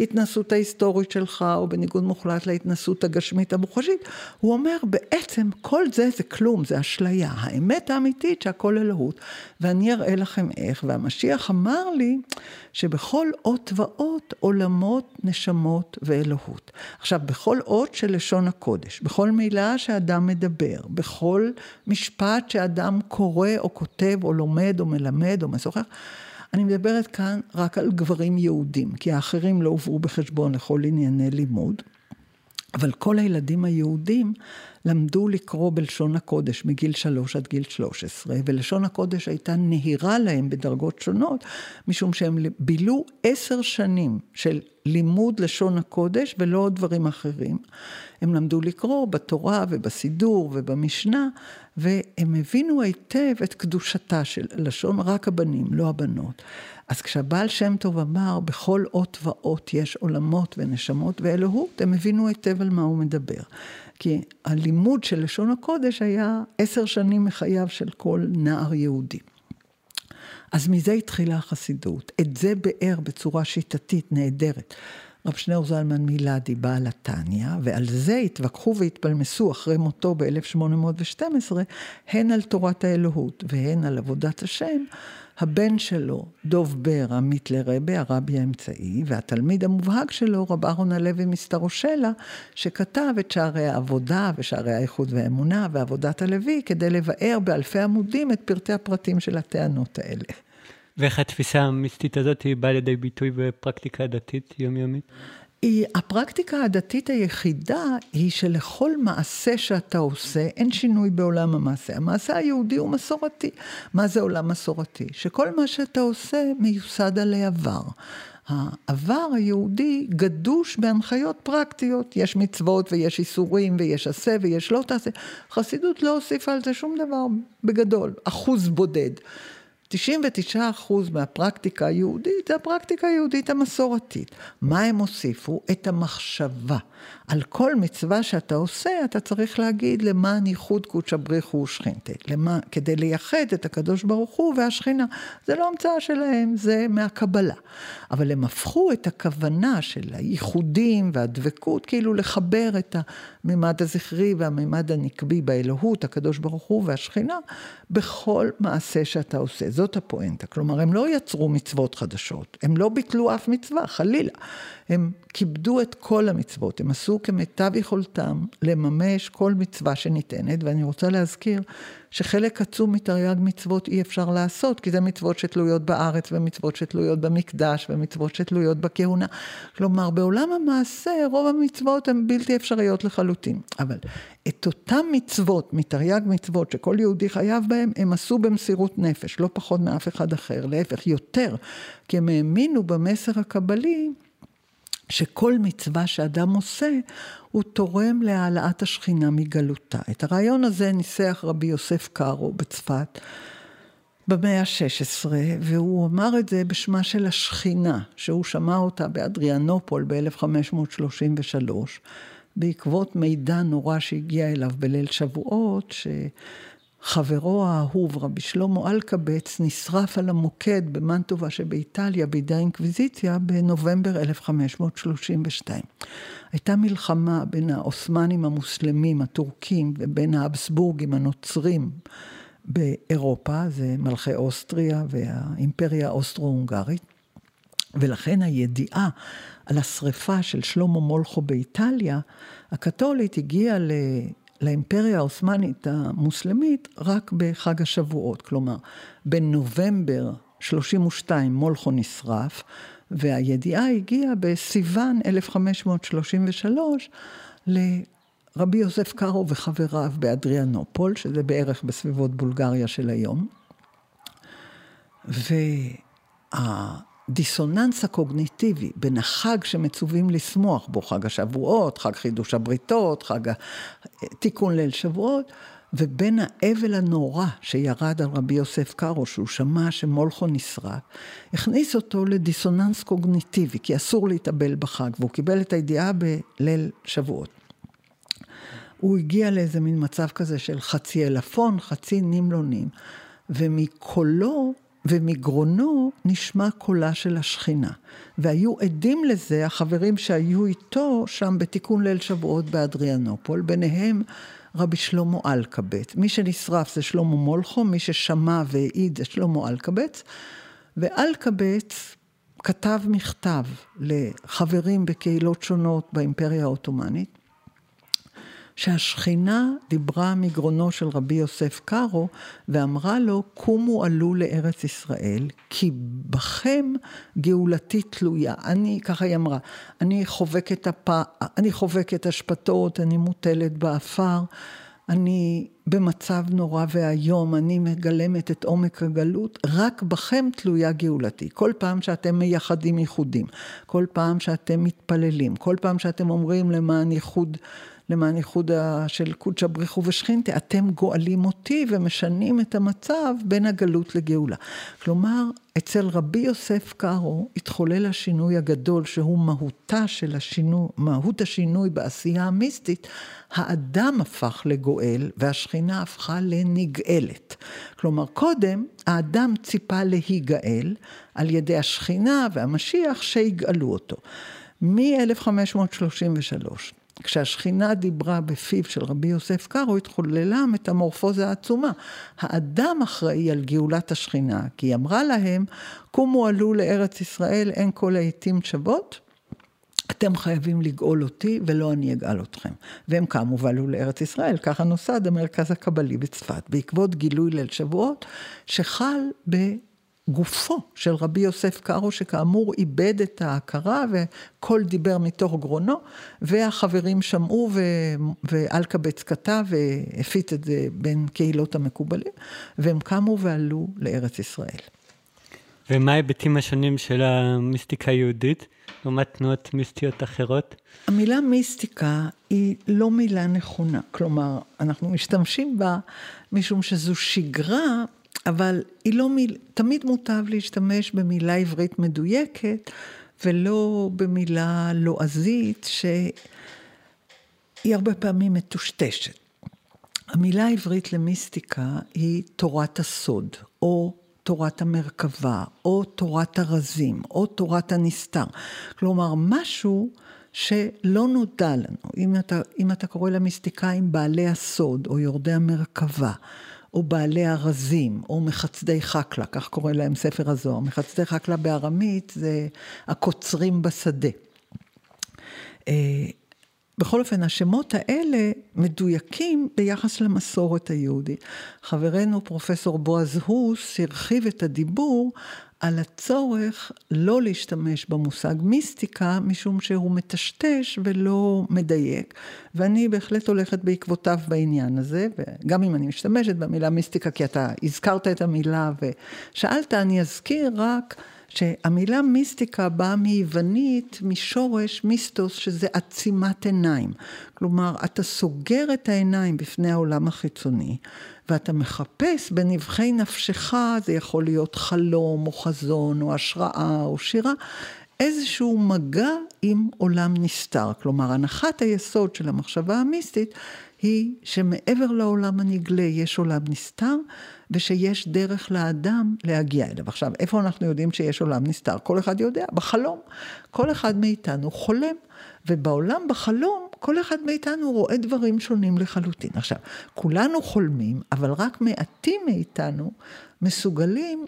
להתנסות ההיסטורית שלך, או בניגוד מוחלט להתנסות הגשמית המוחשית. הוא אומר, בעצם כל זה זה כלום, זה אשליה. האמת האמיתית שהכל אלוהות, ואני אראה לכם איך. והמשיח אמר לי שבכל אות ואות עולמות, נשמות ואלוהות. עכשיו, בכל אות של לשון הקודש, בכל מילה שאדם מדבר, בכל משפט שאדם קורא או כותב או לומד או מלמד או משוחח, אני מדברת כאן רק על גברים יהודים, כי האחרים לא הובאו בחשבון לכל ענייני לימוד. אבל כל הילדים היהודים למדו לקרוא בלשון הקודש מגיל שלוש עד גיל שלוש עשרה, ולשון הקודש הייתה נהירה להם בדרגות שונות, משום שהם בילו עשר שנים של לימוד לשון הקודש ולא דברים אחרים. הם למדו לקרוא בתורה ובסידור ובמשנה, והם הבינו היטב את קדושתה של לשון רק הבנים, לא הבנות. אז כשהבעל שם טוב אמר, בכל אות ואות יש עולמות ונשמות ואלוהות, הם הבינו היטב על מה הוא מדבר. כי הלימוד של לשון הקודש היה עשר שנים מחייו של כל נער יהודי. אז מזה התחילה החסידות. את זה באר בצורה שיטתית נהדרת. רב שניאור זלמן מילדי בעל התניא, ועל זה התווכחו והתפלמסו אחרי מותו ב-1812, הן על תורת האלוהות והן על עבודת השם, הבן שלו, דוב בר, עמית לרבה, הרבי האמצעי, והתלמיד המובהק שלו, רב אהרון הלוי מסתרושלה, שכתב את שערי העבודה ושערי האיחוד והאמונה ועבודת הלוי, כדי לבאר באלפי עמודים את פרטי הפרטים של הטענות האלה. ואיך התפיסה המיסטית הזאת באה לידי ביטוי בפרקטיקה דתית יומיומית? היא, הפרקטיקה הדתית היחידה היא שלכל מעשה שאתה עושה אין שינוי בעולם המעשה. המעשה היהודי הוא מסורתי. מה זה עולם מסורתי? שכל מה שאתה עושה מיוסד על העבר. העבר היהודי גדוש בהנחיות פרקטיות, יש מצוות ויש איסורים ויש עשה ויש לא תעשה. חסידות לא הוסיפה על זה שום דבר בגדול, אחוז בודד. 99% מהפרקטיקה היהודית זה הפרקטיקה היהודית המסורתית. מה הם הוסיפו? את המחשבה. על כל מצווה שאתה עושה, אתה צריך להגיד למען ייחוד קודשא בריחו ושכינתה. למה, כדי לייחד את הקדוש ברוך הוא והשכינה. זה לא המצאה שלהם, זה מהקבלה. אבל הם הפכו את הכוונה של הייחודים והדבקות, כאילו לחבר את הממד הזכרי והממד הנקבי באלוהות, הקדוש ברוך הוא והשכינה, בכל מעשה שאתה עושה. זאת הפואנטה. כלומר, הם לא יצרו מצוות חדשות, הם לא ביטלו אף מצווה, חלילה. הם כיבדו את כל המצוות, הם עשו כמיטב יכולתם לממש כל מצווה שניתנת, ואני רוצה להזכיר שחלק עצום מתרי"ג מצוות אי אפשר לעשות, כי זה מצוות שתלויות בארץ, ומצוות שתלויות במקדש, ומצוות שתלויות בכהונה. כלומר, בעולם המעשה, רוב המצוות הן בלתי אפשריות לחלוטין. אבל את אותן מצוות, מתרי"ג מצוות, שכל יהודי חייב בהן, הם עשו במסירות נפש, לא פחות מאף אחד אחר, להפך, יותר, כי הם האמינו במסר הקבלי. שכל מצווה שאדם עושה, הוא תורם להעלאת השכינה מגלותה. את הרעיון הזה ניסח רבי יוסף קארו בצפת במאה ה-16, והוא אמר את זה בשמה של השכינה, שהוא שמע אותה באדריאנופול ב-1533, בעקבות מידע נורא שהגיע אליו בליל שבועות, ש... חברו האהוב, רבי שלמה אלקבץ, נשרף על המוקד במנטובה שבאיטליה בידי האינקוויזיציה בנובמבר 1532. הייתה מלחמה בין העות'מאנים המוסלמים, הטורקים, ובין האבסבורגים הנוצרים באירופה, זה מלכי אוסטריה והאימפריה האוסטרו-הונגרית, ולכן הידיעה על השריפה של שלמה מולכו באיטליה, הקתולית הגיעה לאימפריה העות'מאנית המוסלמית רק בחג השבועות, כלומר בנובמבר 32 מולכו נשרף, והידיעה הגיעה בסיוון 1533 לרבי יוסף קארו וחבריו באדריאנופול, שזה בערך בסביבות בולגריה של היום. וה... הדיסוננס הקוגניטיבי בין החג שמצווים לשמוח בו, חג השבועות, חג חידוש הבריתות, חג תיקון ליל שבועות, ובין האבל הנורא שירד על רבי יוסף קארו, שהוא שמע שמולכו נשרף, הכניס אותו לדיסוננס קוגניטיבי, כי אסור להתאבל בחג, והוא קיבל את הידיעה בליל שבועות. הוא הגיע לאיזה מין מצב כזה של חצי אלפון, חצי נמלונים, ומקולו ומגרונו נשמע קולה של השכינה. והיו עדים לזה החברים שהיו איתו שם בתיקון ליל שבועות באדריאנופול, ביניהם רבי שלמה אלקבץ. מי שנשרף זה שלמה מולכו, מי ששמע והעיד זה שלמה אלקבץ, ואלקבץ כתב מכתב לחברים בקהילות שונות באימפריה העות'מאנית, שהשכינה דיברה מגרונו של רבי יוסף קארו ואמרה לו, קומו עלו לארץ ישראל, כי בכם גאולתי תלויה. אני, ככה היא אמרה, אני חובקת, הפ... אני חובקת אשפתות, אני מוטלת באפר. אני במצב נורא ואיום, אני מגלמת את עומק הגלות, רק בכם תלויה גאולתי. כל פעם שאתם מייחדים ייחודים, כל פעם שאתם מתפללים, כל פעם שאתם אומרים למען ייחוד למען ייחוד של קודשא בריחו ושכינתה, אתם גואלים אותי ומשנים את המצב בין הגלות לגאולה. כלומר, אצל רבי יוסף קארו התחולל השינוי הגדול שהוא מהותה של השינוי, מהות השינוי בעשייה המיסטית, האדם הפך לגואל והשכינה הפכה לנגאלת. כלומר, קודם האדם ציפה להיגאל על ידי השכינה והמשיח שיגאלו אותו. מ-1533 כשהשכינה דיברה בפיו של רבי יוסף קארו, התחוללה המטמורפוזה העצומה. האדם אחראי על גאולת השכינה, כי היא אמרה להם, קומו עלו לארץ ישראל, אין כל העתים שוות. אתם חייבים לגאול אותי ולא אני אגאל אתכם. והם קמו ועלו לארץ ישראל, ככה נוסד המרכז הקבלי בצפת, בעקבות גילוי ליל שבועות, שחל ב... גופו של רבי יוסף קארו, שכאמור איבד את ההכרה וקול דיבר מתוך גרונו, והחברים שמעו ואלקבץ כתב והפיץ את זה בין קהילות המקובלים, והם קמו ועלו לארץ ישראל. ומה ההיבטים השונים של המיסטיקה היהודית לעומת תנועות מיסטיות אחרות? המילה מיסטיקה היא לא מילה נכונה, כלומר, אנחנו משתמשים בה משום שזו שגרה אבל היא לא מיל... תמיד מוטב להשתמש במילה עברית מדויקת, ולא במילה לועזית, שהיא הרבה פעמים מטושטשת. המילה העברית למיסטיקה היא תורת הסוד, או תורת המרכבה, או תורת הרזים, או תורת הנסתר. כלומר, משהו שלא נודע לנו. אם אתה, אם אתה קורא למיסטיקאים בעלי הסוד, או יורדי המרכבה, או בעלי הרזים, או מחצדי חקלה, כך קורא להם ספר הזוהר. מחצדי חקלה בארמית זה הקוצרים בשדה. אה, בכל אופן, השמות האלה מדויקים ביחס למסורת היהודית. חברנו פרופסור בועז הוס הרחיב את הדיבור על הצורך לא להשתמש במושג מיסטיקה, משום שהוא מטשטש ולא מדייק, ואני בהחלט הולכת בעקבותיו בעניין הזה, וגם אם אני משתמשת במילה מיסטיקה, כי אתה הזכרת את המילה ושאלת, אני אזכיר רק שהמילה מיסטיקה באה מיוונית, משורש מיסטוס, שזה עצימת עיניים. כלומר, אתה סוגר את העיניים בפני העולם החיצוני, ואתה מחפש בנבחי נפשך, זה יכול להיות חלום, או חזון, או השראה, או שירה, איזשהו מגע עם עולם נסתר. כלומר, הנחת היסוד של המחשבה המיסטית היא שמעבר לעולם הנגלה יש עולם נסתר, ושיש דרך לאדם להגיע אליו. עכשיו, איפה אנחנו יודעים שיש עולם נסתר? כל אחד יודע, בחלום. כל אחד מאיתנו חולם, ובעולם בחלום, כל אחד מאיתנו רואה דברים שונים לחלוטין. עכשיו, כולנו חולמים, אבל רק מעטים מאיתנו מסוגלים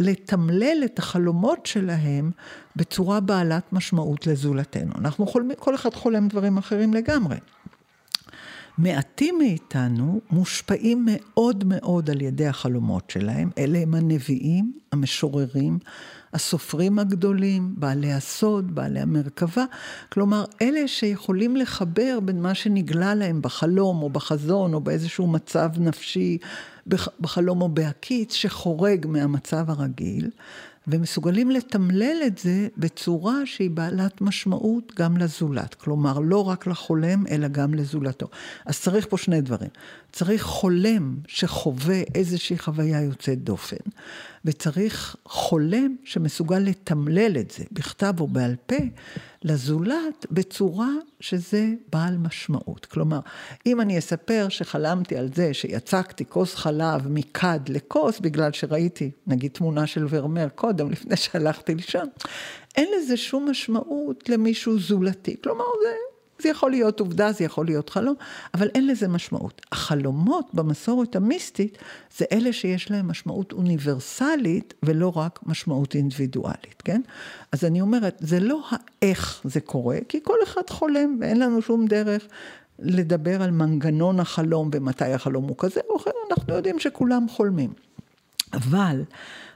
לתמלל את החלומות שלהם בצורה בעלת משמעות לזולתנו. אנחנו חולמים, כל אחד חולם דברים אחרים לגמרי. מעטים מאיתנו מושפעים מאוד מאוד על ידי החלומות שלהם. אלה הם הנביאים, המשוררים, הסופרים הגדולים, בעלי הסוד, בעלי המרכבה. כלומר, אלה שיכולים לחבר בין מה שנגלה להם בחלום או בחזון או באיזשהו מצב נפשי, בחלום או בהקיץ, שחורג מהמצב הרגיל. ומסוגלים לתמלל את זה בצורה שהיא בעלת משמעות גם לזולת. כלומר, לא רק לחולם, אלא גם לזולתו. אז צריך פה שני דברים. צריך חולם שחווה איזושהי חוויה יוצאת דופן, וצריך חולם שמסוגל לתמלל את זה, בכתב או בעל פה, לזולת בצורה שזה בעל משמעות. כלומר, אם אני אספר שחלמתי על זה שיצקתי כוס חלב מכד לכוס, בגלל שראיתי, נגיד, תמונה של ורמר קודם, לפני שהלכתי לישון, אין לזה שום משמעות למישהו זולתי. כלומר, זה זה יכול להיות עובדה, זה יכול להיות חלום, אבל אין לזה משמעות. החלומות במסורת המיסטית זה אלה שיש להם משמעות אוניברסלית ולא רק משמעות אינדיבידואלית, כן? אז אני אומרת, זה לא האיך זה קורה, כי כל אחד חולם ואין לנו שום דרך לדבר על מנגנון החלום ומתי החלום הוא כזה או אחר, אנחנו יודעים שכולם חולמים. אבל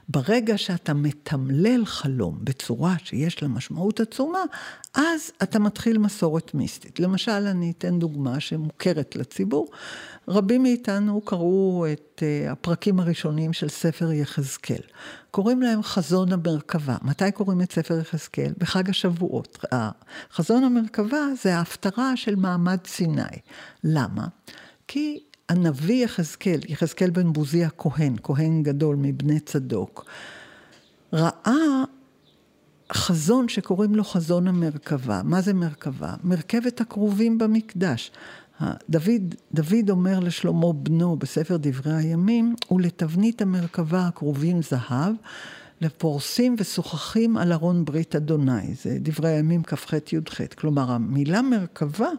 ברגע שאתה מתמלל חלום בצורה שיש לה משמעות עצומה, אז אתה מתחיל מסורת מיסטית. למשל, אני אתן דוגמה שמוכרת לציבור. רבים מאיתנו קראו את אה, הפרקים הראשונים של ספר יחזקאל. קוראים להם חזון המרכבה. מתי קוראים את ספר יחזקאל? בחג השבועות. חזון המרכבה זה ההפטרה של מעמד סיני. למה? כי הנביא יחזקאל, יחזקאל בן בוזי הכהן, כהן גדול מבני צדוק, ראה חזון שקוראים לו חזון המרכבה. מה זה מרכבה? מרכבת הכרובים במקדש. דוד, דוד אומר לשלמה בנו בספר דברי הימים, ולתבנית המרכבה הכרובים זהב, לפורסים ושוחחים על ארון ברית אדוני. זה דברי הימים כ"ח י"ח. כלומר, המילה מרכבה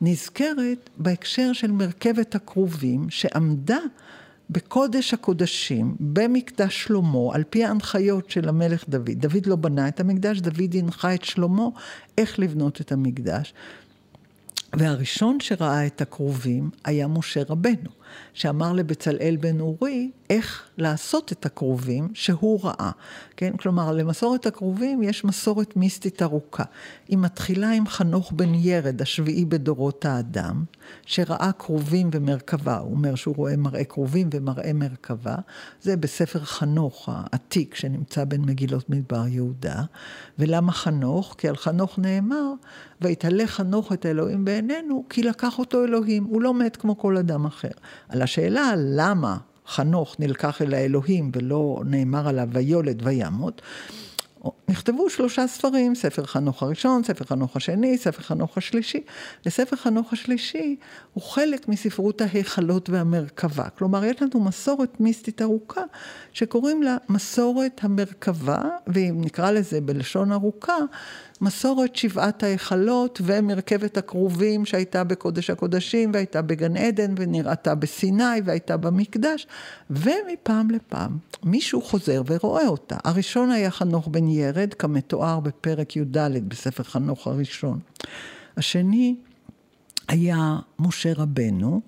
נזכרת בהקשר של מרכבת הכרובים שעמדה בקודש הקודשים, במקדש שלמה, על פי ההנחיות של המלך דוד. דוד לא בנה את המקדש, דוד הנחה את שלמה איך לבנות את המקדש. והראשון שראה את הכרובים היה משה רבנו. שאמר לבצלאל בן אורי איך לעשות את הכרובים שהוא ראה. כן? כלומר, למסורת הכרובים יש מסורת מיסטית ארוכה. היא מתחילה עם חנוך בן ירד, השביעי בדורות האדם, שראה כרובים ומרכבה. הוא אומר שהוא רואה מראה כרובים ומראה מרכבה. זה בספר חנוך העתיק שנמצא בין מגילות מדבר יהודה. ולמה חנוך? כי על חנוך נאמר, ויתהלך חנוך את האלוהים בעינינו, כי לקח אותו אלוהים. הוא לא מת כמו כל אדם אחר. על השאלה למה חנוך נלקח אל האלוהים ולא נאמר עליו ויולד וימות, נכתבו שלושה ספרים, ספר חנוך הראשון, ספר חנוך השני, ספר חנוך השלישי. וספר חנוך השלישי הוא חלק מספרות ההיכלות והמרכבה. כלומר, יש לנו מסורת מיסטית ארוכה שקוראים לה מסורת המרכבה, ואם נקרא לזה בלשון ארוכה, מסורת שבעת ההיכלות ומרכבת הכרובים שהייתה בקודש הקודשים והייתה בגן עדן ונראתה בסיני והייתה במקדש ומפעם לפעם מישהו חוזר ורואה אותה. הראשון היה חנוך בן ירד כמתואר בפרק י"ד בספר חנוך הראשון. השני היה משה רבנו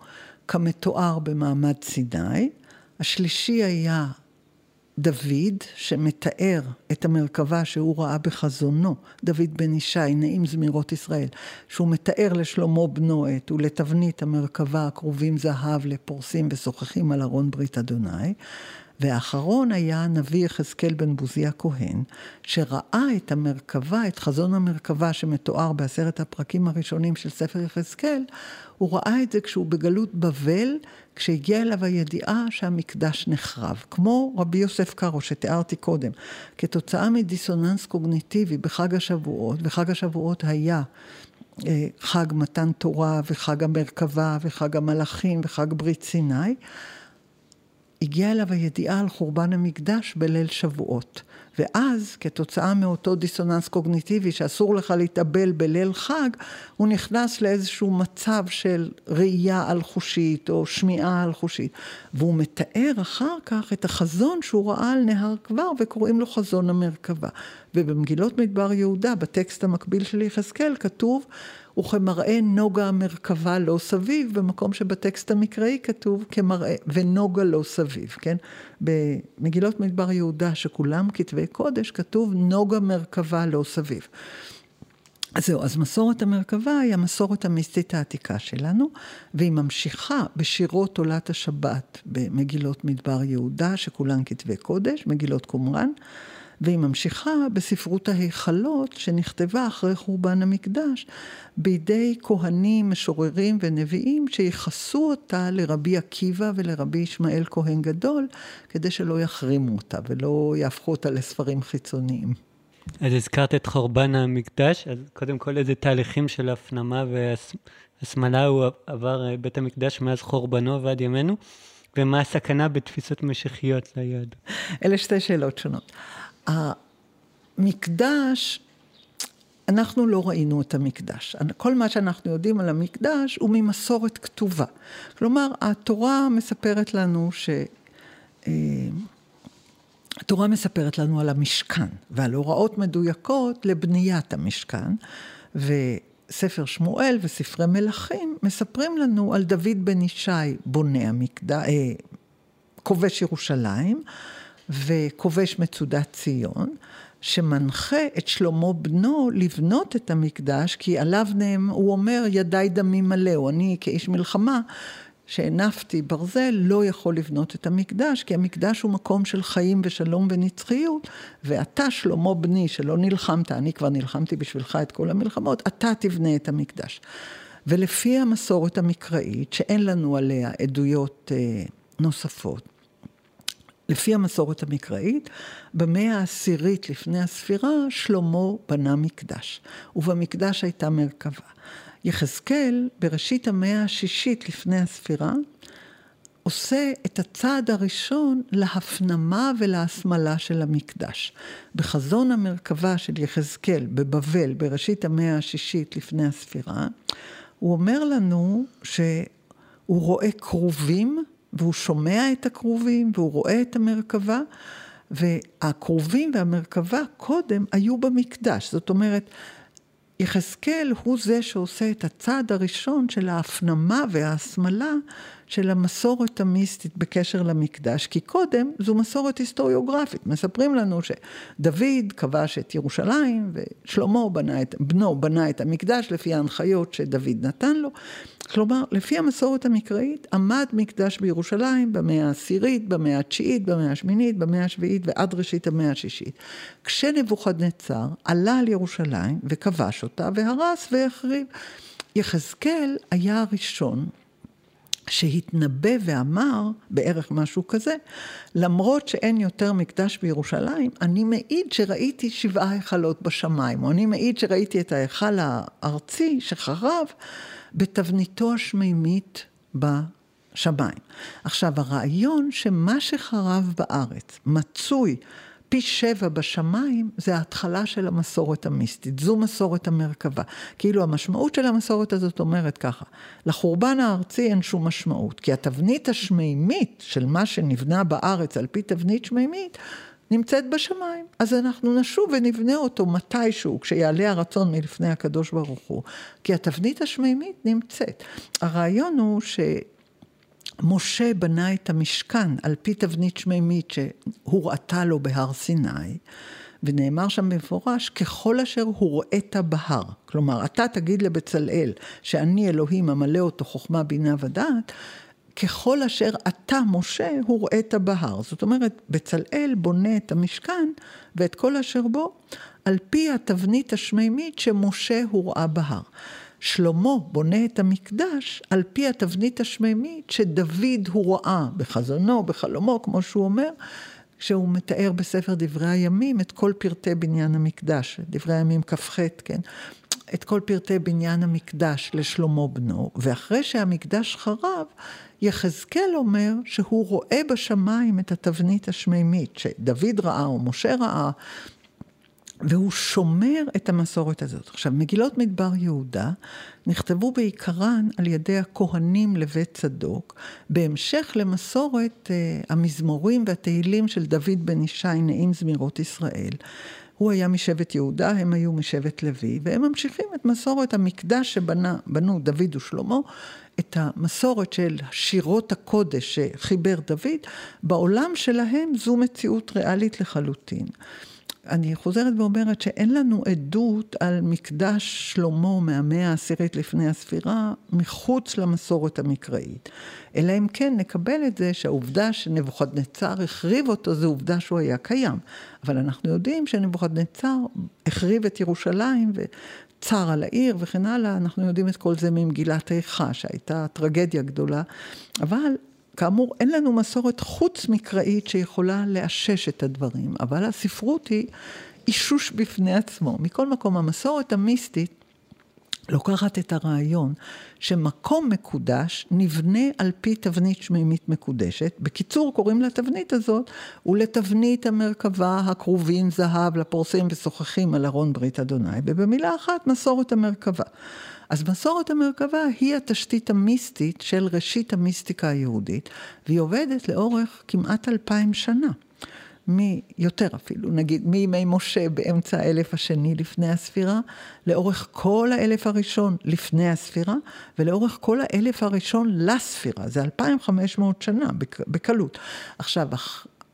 כמתואר במעמד סיני. השלישי היה דוד, שמתאר את המרכבה שהוא ראה בחזונו, דוד בן ישי, נעים זמירות ישראל, שהוא מתאר לשלמה בנו את ולתבנית המרכבה הקרובים זהב לפורסים ושוחחים על ארון ברית אדוני. והאחרון היה הנביא יחזקאל בן בוזי הכהן, שראה את המרכבה, את חזון המרכבה שמתואר בעשרת הפרקים הראשונים של ספר יחזקאל, הוא ראה את זה כשהוא בגלות בבל, כשהגיעה אליו הידיעה שהמקדש נחרב. כמו רבי יוסף קארו שתיארתי קודם, כתוצאה מדיסוננס קוגניטיבי בחג השבועות, וחג השבועות היה אה, חג מתן תורה וחג המרכבה וחג המלאכים וחג ברית סיני, הגיעה אליו הידיעה על חורבן המקדש בליל שבועות. ואז, כתוצאה מאותו דיסוננס קוגניטיבי שאסור לך להתאבל בליל חג, הוא נכנס לאיזשהו מצב של ראייה על חושית או שמיעה על חושית. והוא מתאר אחר כך את החזון שהוא ראה על נהר כבר, וקוראים לו חזון המרכבה. ובמגילות מדבר יהודה, בטקסט המקביל של יחזקאל, כתוב וכמראה נוגה המרכבה לא סביב, במקום שבטקסט המקראי כתוב כמראה, ונוגה לא סביב, כן? במגילות מדבר יהודה, שכולם כתבי קודש, כתוב נוגה מרכבה לא סביב. אז זהו, אז מסורת המרכבה היא המסורת המיסטית העתיקה שלנו, והיא ממשיכה בשירות עולת השבת במגילות מדבר יהודה, שכולן כתבי קודש, מגילות קומראן. והיא ממשיכה בספרות ההיכלות שנכתבה אחרי חורבן המקדש בידי כהנים, משוררים ונביאים שייחסו אותה לרבי עקיבא ולרבי ישמעאל כהן גדול כדי שלא יחרימו אותה ולא יהפכו אותה לספרים חיצוניים. אז הזכרת את חורבן המקדש, אז קודם כל איזה תהליכים של הפנמה והסמלה הוא עבר אה, בית המקדש מאז חורבנו ועד ימינו, ומה הסכנה בתפיסות משיחיות ליד? אלה שתי שאלות שונות. המקדש, אנחנו לא ראינו את המקדש. כל מה שאנחנו יודעים על המקדש הוא ממסורת כתובה. כלומר, התורה מספרת לנו ש... אה, התורה מספרת לנו על המשכן ועל הוראות מדויקות לבניית המשכן, וספר שמואל וספרי מלכים מספרים לנו על דוד בן ישי בונה המקדש, אה, כובש ירושלים, וכובש מצודת ציון, שמנחה את שלמה בנו לבנות את המקדש, כי עליו נאמר, הוא אומר, ידיי דמים מלאו, אני כאיש מלחמה, שהנפתי ברזל, לא יכול לבנות את המקדש, כי המקדש הוא מקום של חיים ושלום ונצחיות, ואתה, שלמה בני, שלא נלחמת, אני כבר נלחמתי בשבילך את כל המלחמות, אתה תבנה את המקדש. ולפי המסורת המקראית, שאין לנו עליה עדויות אה, נוספות, לפי המסורת המקראית, במאה העשירית לפני הספירה, שלמה בנה מקדש, ובמקדש הייתה מרכבה. יחזקאל, בראשית המאה השישית לפני הספירה, עושה את הצעד הראשון להפנמה ולהסמלה של המקדש. בחזון המרכבה של יחזקאל בבבל, בראשית המאה השישית לפני הספירה, הוא אומר לנו שהוא רואה כרובים והוא שומע את הכרובים, והוא רואה את המרכבה, והכרובים והמרכבה קודם היו במקדש. זאת אומרת, יחזקאל הוא זה שעושה את הצעד הראשון של ההפנמה וההסמלה של המסורת המיסטית בקשר למקדש, כי קודם זו מסורת היסטוריוגרפית. מספרים לנו שדוד כבש את ירושלים ושלמה בנה את, בנו בנה את המקדש לפי ההנחיות שדוד נתן לו. כלומר, לפי המסורת המקראית, עמד מקדש בירושלים במאה העשירית, במאה התשיעית, במאה השמינית, במאה השביעית ועד ראשית המאה השישית. כשנבוכדנצר עלה על ירושלים וכבש אותה והרס והחריב. יחזקאל היה הראשון שהתנבא ואמר, בערך משהו כזה, למרות שאין יותר מקדש בירושלים, אני מעיד שראיתי שבעה היכלות בשמיים, או אני מעיד שראיתי את ההיכל הארצי שחרב בתבניתו השמימית בשמיים. עכשיו, הרעיון שמה שחרב בארץ מצוי פי שבע בשמיים, זה ההתחלה של המסורת המיסטית. זו מסורת המרכבה. כאילו המשמעות של המסורת הזאת אומרת ככה, לחורבן הארצי אין שום משמעות, כי התבנית השמימית של מה שנבנה בארץ על פי תבנית שמימית, נמצאת בשמיים. אז אנחנו נשוב ונבנה אותו מתישהו, כשיעלה הרצון מלפני הקדוש ברוך הוא. כי התבנית השמימית נמצאת. הרעיון הוא ש... משה בנה את המשכן על פי תבנית שמימית שהוראתה לו בהר סיני, ונאמר שם במפורש, ככל אשר הוראית בהר. כלומר, אתה תגיד לבצלאל שאני אלוהים המלא אותו חוכמה, בינה ודעת, ככל אשר אתה, משה, הוראית בהר. זאת אומרת, בצלאל בונה את המשכן ואת כל אשר בו, על פי התבנית השמימית שמשה הוראה בהר. שלמה בונה את המקדש על פי התבנית השמימית שדוד הוא ראה בחזונו, בחלומו, כמו שהוא אומר, שהוא מתאר בספר דברי הימים את כל פרטי בניין המקדש, דברי הימים כ"ח, כן? את כל פרטי בניין המקדש לשלמה בנו, ואחרי שהמקדש חרב, יחזקאל אומר שהוא רואה בשמיים את התבנית השמימית שדוד ראה או משה ראה והוא שומר את המסורת הזאת. עכשיו, מגילות מדבר יהודה נכתבו בעיקרן על ידי הכהנים לבית צדוק, בהמשך למסורת uh, המזמורים והתהילים של דוד בן ישי, נעים זמירות ישראל. הוא היה משבט יהודה, הם היו משבט לוי, והם ממשיכים את מסורת המקדש שבנו דוד ושלמה, את המסורת של שירות הקודש שחיבר דוד, בעולם שלהם זו מציאות ריאלית לחלוטין. אני חוזרת ואומרת שאין לנו עדות על מקדש שלמה מהמאה העשירית לפני הספירה מחוץ למסורת המקראית. אלא אם כן נקבל את זה שהעובדה שנבוכדנצר החריב אותו זו עובדה שהוא היה קיים. אבל אנחנו יודעים שנבוכדנצר החריב את ירושלים וצר על העיר וכן הלאה, אנחנו יודעים את כל זה ממגילת איכה שהייתה טרגדיה גדולה. אבל כאמור, אין לנו מסורת חוץ מקראית שיכולה לאשש את הדברים, אבל הספרות היא אישוש בפני עצמו. מכל מקום, המסורת המיסטית לוקחת את הרעיון שמקום מקודש נבנה על פי תבנית שמימית מקודשת. בקיצור, קוראים לתבנית הזאת ולתבנית המרכבה הכרובים זהב לפורסים ושוחחים על ארון ברית אדוני, ובמילה אחת מסורת המרכבה. אז מסורת המרכבה היא התשתית המיסטית של ראשית המיסטיקה היהודית, והיא עובדת לאורך כמעט אלפיים שנה. מיותר אפילו, נגיד מימי משה באמצע האלף השני לפני הספירה, לאורך כל האלף הראשון לפני הספירה, ולאורך כל האלף הראשון לספירה, זה 2,500 שנה בקלות. עכשיו,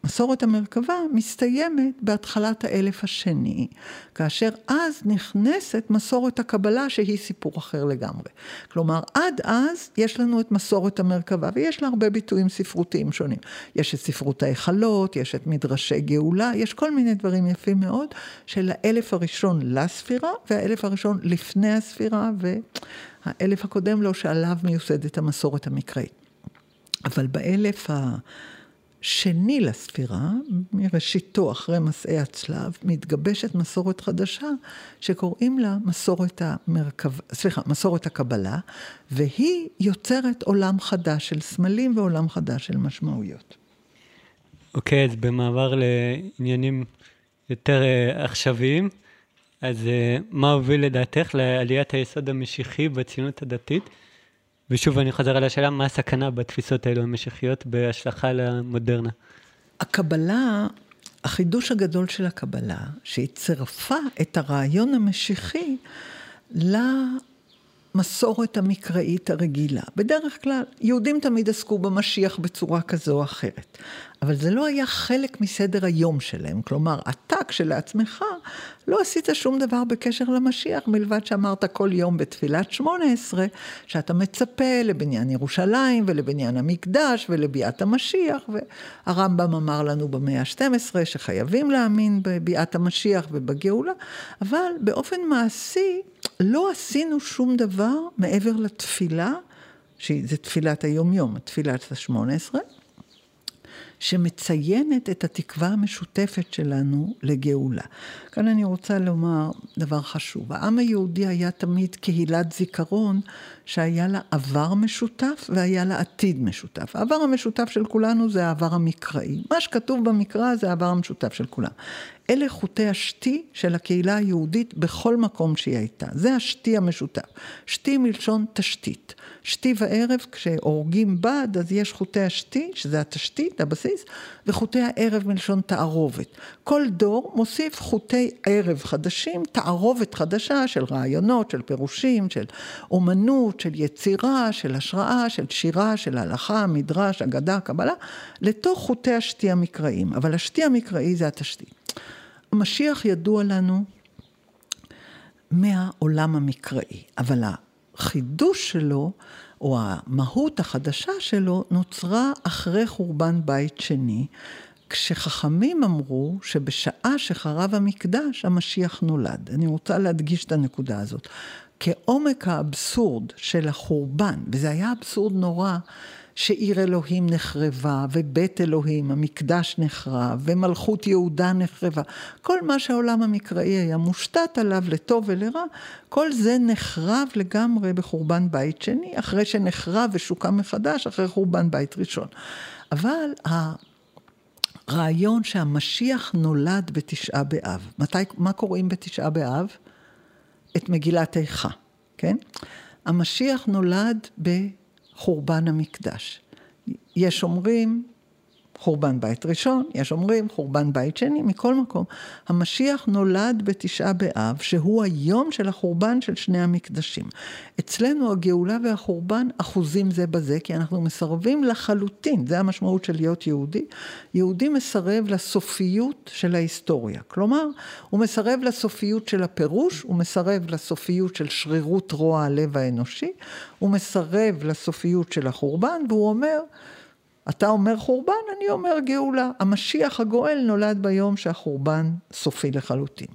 מסורת המרכבה מסתיימת בהתחלת האלף השני, כאשר אז נכנסת מסורת הקבלה שהיא סיפור אחר לגמרי. כלומר, עד אז יש לנו את מסורת המרכבה, ויש לה הרבה ביטויים ספרותיים שונים. יש את ספרות ההיכלות, יש את מדרשי גאולה, יש כל מיני דברים יפים מאוד של האלף הראשון לספירה, והאלף הראשון לפני הספירה, והאלף הקודם לו שעליו מיוסדת המסורת המקראית. אבל באלף ה... שני לספירה, מראשיתו אחרי מסעי הצלב, מתגבשת מסורת חדשה שקוראים לה מסורת המרכב... סליחה, מסורת הקבלה, והיא יוצרת עולם חדש של סמלים ועולם חדש של משמעויות. אוקיי, okay, אז במעבר לעניינים יותר uh, עכשוויים, אז uh, מה הוביל לדעתך לעליית היסוד המשיחי בציונות הדתית? ושוב, אני חוזר על השאלה, מה הסכנה בתפיסות האלו המשיחיות בהשלכה למודרנה? הקבלה, החידוש הגדול של הקבלה, שהיא צירפה את הרעיון המשיחי למסורת המקראית הרגילה. בדרך כלל, יהודים תמיד עסקו במשיח בצורה כזו או אחרת. אבל זה לא היה חלק מסדר היום שלהם. כלומר, אתה כשלעצמך לא עשית שום דבר בקשר למשיח, מלבד שאמרת כל יום בתפילת שמונה עשרה, שאתה מצפה לבניין ירושלים ולבניין המקדש ולביאת המשיח, והרמב"ם אמר לנו במאה ה-12 שחייבים להאמין בביאת המשיח ובגאולה, אבל באופן מעשי לא עשינו שום דבר מעבר לתפילה. שזה תפילת היומיום, תפילת השמונה עשרה, שמציינת את התקווה המשותפת שלנו לגאולה. כאן אני רוצה לומר דבר חשוב. העם היהודי היה תמיד קהילת זיכרון שהיה לה עבר משותף והיה לה עתיד משותף. העבר המשותף של כולנו זה העבר המקראי. מה שכתוב במקרא זה העבר המשותף של כולם. אלה חוטי השתי של הקהילה היהודית בכל מקום שהיא הייתה. זה השתי המשותף. שתי מלשון תשתית. שתי וערב, כשהורגים בד, אז יש חוטי השתי, שזה התשתית, הבסיס, וחוטי הערב מלשון תערובת. כל דור מוסיף חוטי ערב חדשים, תערובת חדשה של רעיונות, של פירושים, של אומנות, של יצירה, של השראה, של שירה, של הלכה, מדרש, אגדה, קבלה, לתוך חוטי השתי המקראיים. אבל השתי המקראי זה התשתית. המשיח ידוע לנו מהעולם המקראי, אבל החידוש שלו, או המהות החדשה שלו, נוצרה אחרי חורבן בית שני, כשחכמים אמרו שבשעה שחרב המקדש, המשיח נולד. אני רוצה להדגיש את הנקודה הזאת. כעומק האבסורד של החורבן, וזה היה אבסורד נורא, שעיר אלוהים נחרבה, ובית אלוהים, המקדש נחרב, ומלכות יהודה נחרבה. כל מה שהעולם המקראי היה מושתת עליו לטוב ולרע, כל זה נחרב לגמרי בחורבן בית שני, אחרי שנחרב ושוקם מחדש, אחרי חורבן בית ראשון. אבל הרעיון שהמשיח נולד בתשעה באב, מתי, מה קוראים בתשעה באב? את מגילת איכה, כן? המשיח נולד ב... חורבן המקדש. יש אומרים חורבן בית ראשון, יש אומרים חורבן בית שני, מכל מקום. המשיח נולד בתשעה באב, שהוא היום של החורבן של שני המקדשים. אצלנו הגאולה והחורבן אחוזים זה בזה, כי אנחנו מסרבים לחלוטין, זה המשמעות של להיות יהודי. יהודי מסרב לסופיות של ההיסטוריה. כלומר, הוא מסרב לסופיות של הפירוש, הוא מסרב לסופיות של שרירות רוע הלב האנושי, הוא מסרב לסופיות של החורבן, והוא אומר, אתה אומר חורבן, אני אומר גאולה. המשיח הגואל נולד ביום שהחורבן סופי לחלוטין.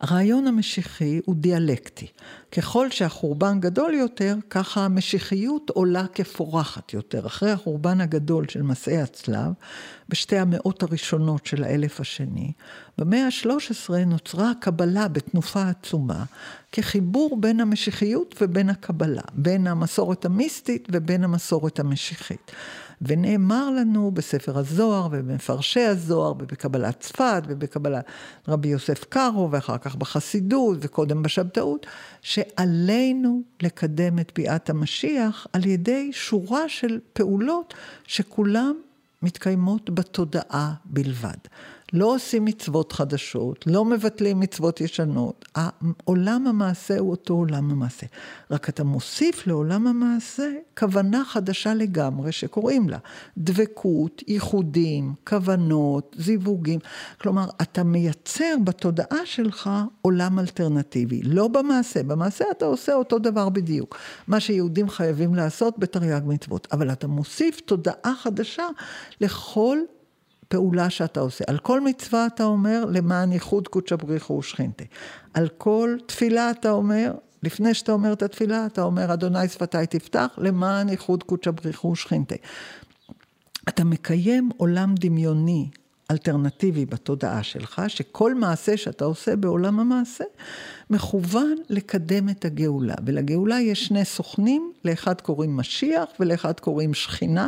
הרעיון המשיחי הוא דיאלקטי. ככל שהחורבן גדול יותר, ככה המשיחיות עולה כפורחת יותר. אחרי החורבן הגדול של מסעי הצלב, בשתי המאות הראשונות של האלף השני, במאה ה-13 נוצרה הקבלה בתנופה עצומה, כחיבור בין המשיחיות ובין הקבלה, בין המסורת המיסטית ובין המסורת המשיחית. ונאמר לנו בספר הזוהר ובמפרשי הזוהר ובקבלת צפת ובקבלת רבי יוסף קארו ואחר כך בחסידות וקודם בשבתאות, שעלינו לקדם את ביאת המשיח על ידי שורה של פעולות שכולם מתקיימות בתודעה בלבד. לא עושים מצוות חדשות, לא מבטלים מצוות ישנות. עולם המעשה הוא אותו עולם המעשה. רק אתה מוסיף לעולם המעשה כוונה חדשה לגמרי שקוראים לה דבקות, ייחודים, כוונות, זיווגים. כלומר, אתה מייצר בתודעה שלך עולם אלטרנטיבי. לא במעשה, במעשה אתה עושה אותו דבר בדיוק. מה שיהודים חייבים לעשות בתרי"ג מצוות. אבל אתה מוסיף תודעה חדשה לכל פעולה שאתה עושה. על כל מצווה אתה אומר, למען ייחוד קודשא בריחו ושכינתה. על כל תפילה אתה אומר, לפני שאתה אומר את התפילה, אתה אומר, אדוני שפתי תפתח, למען ייחוד קודשא בריחו ושכינתה. אתה מקיים עולם דמיוני אלטרנטיבי בתודעה שלך, שכל מעשה שאתה עושה בעולם המעשה, מכוון לקדם את הגאולה. ולגאולה יש שני סוכנים, לאחד קוראים משיח ולאחד קוראים שכינה,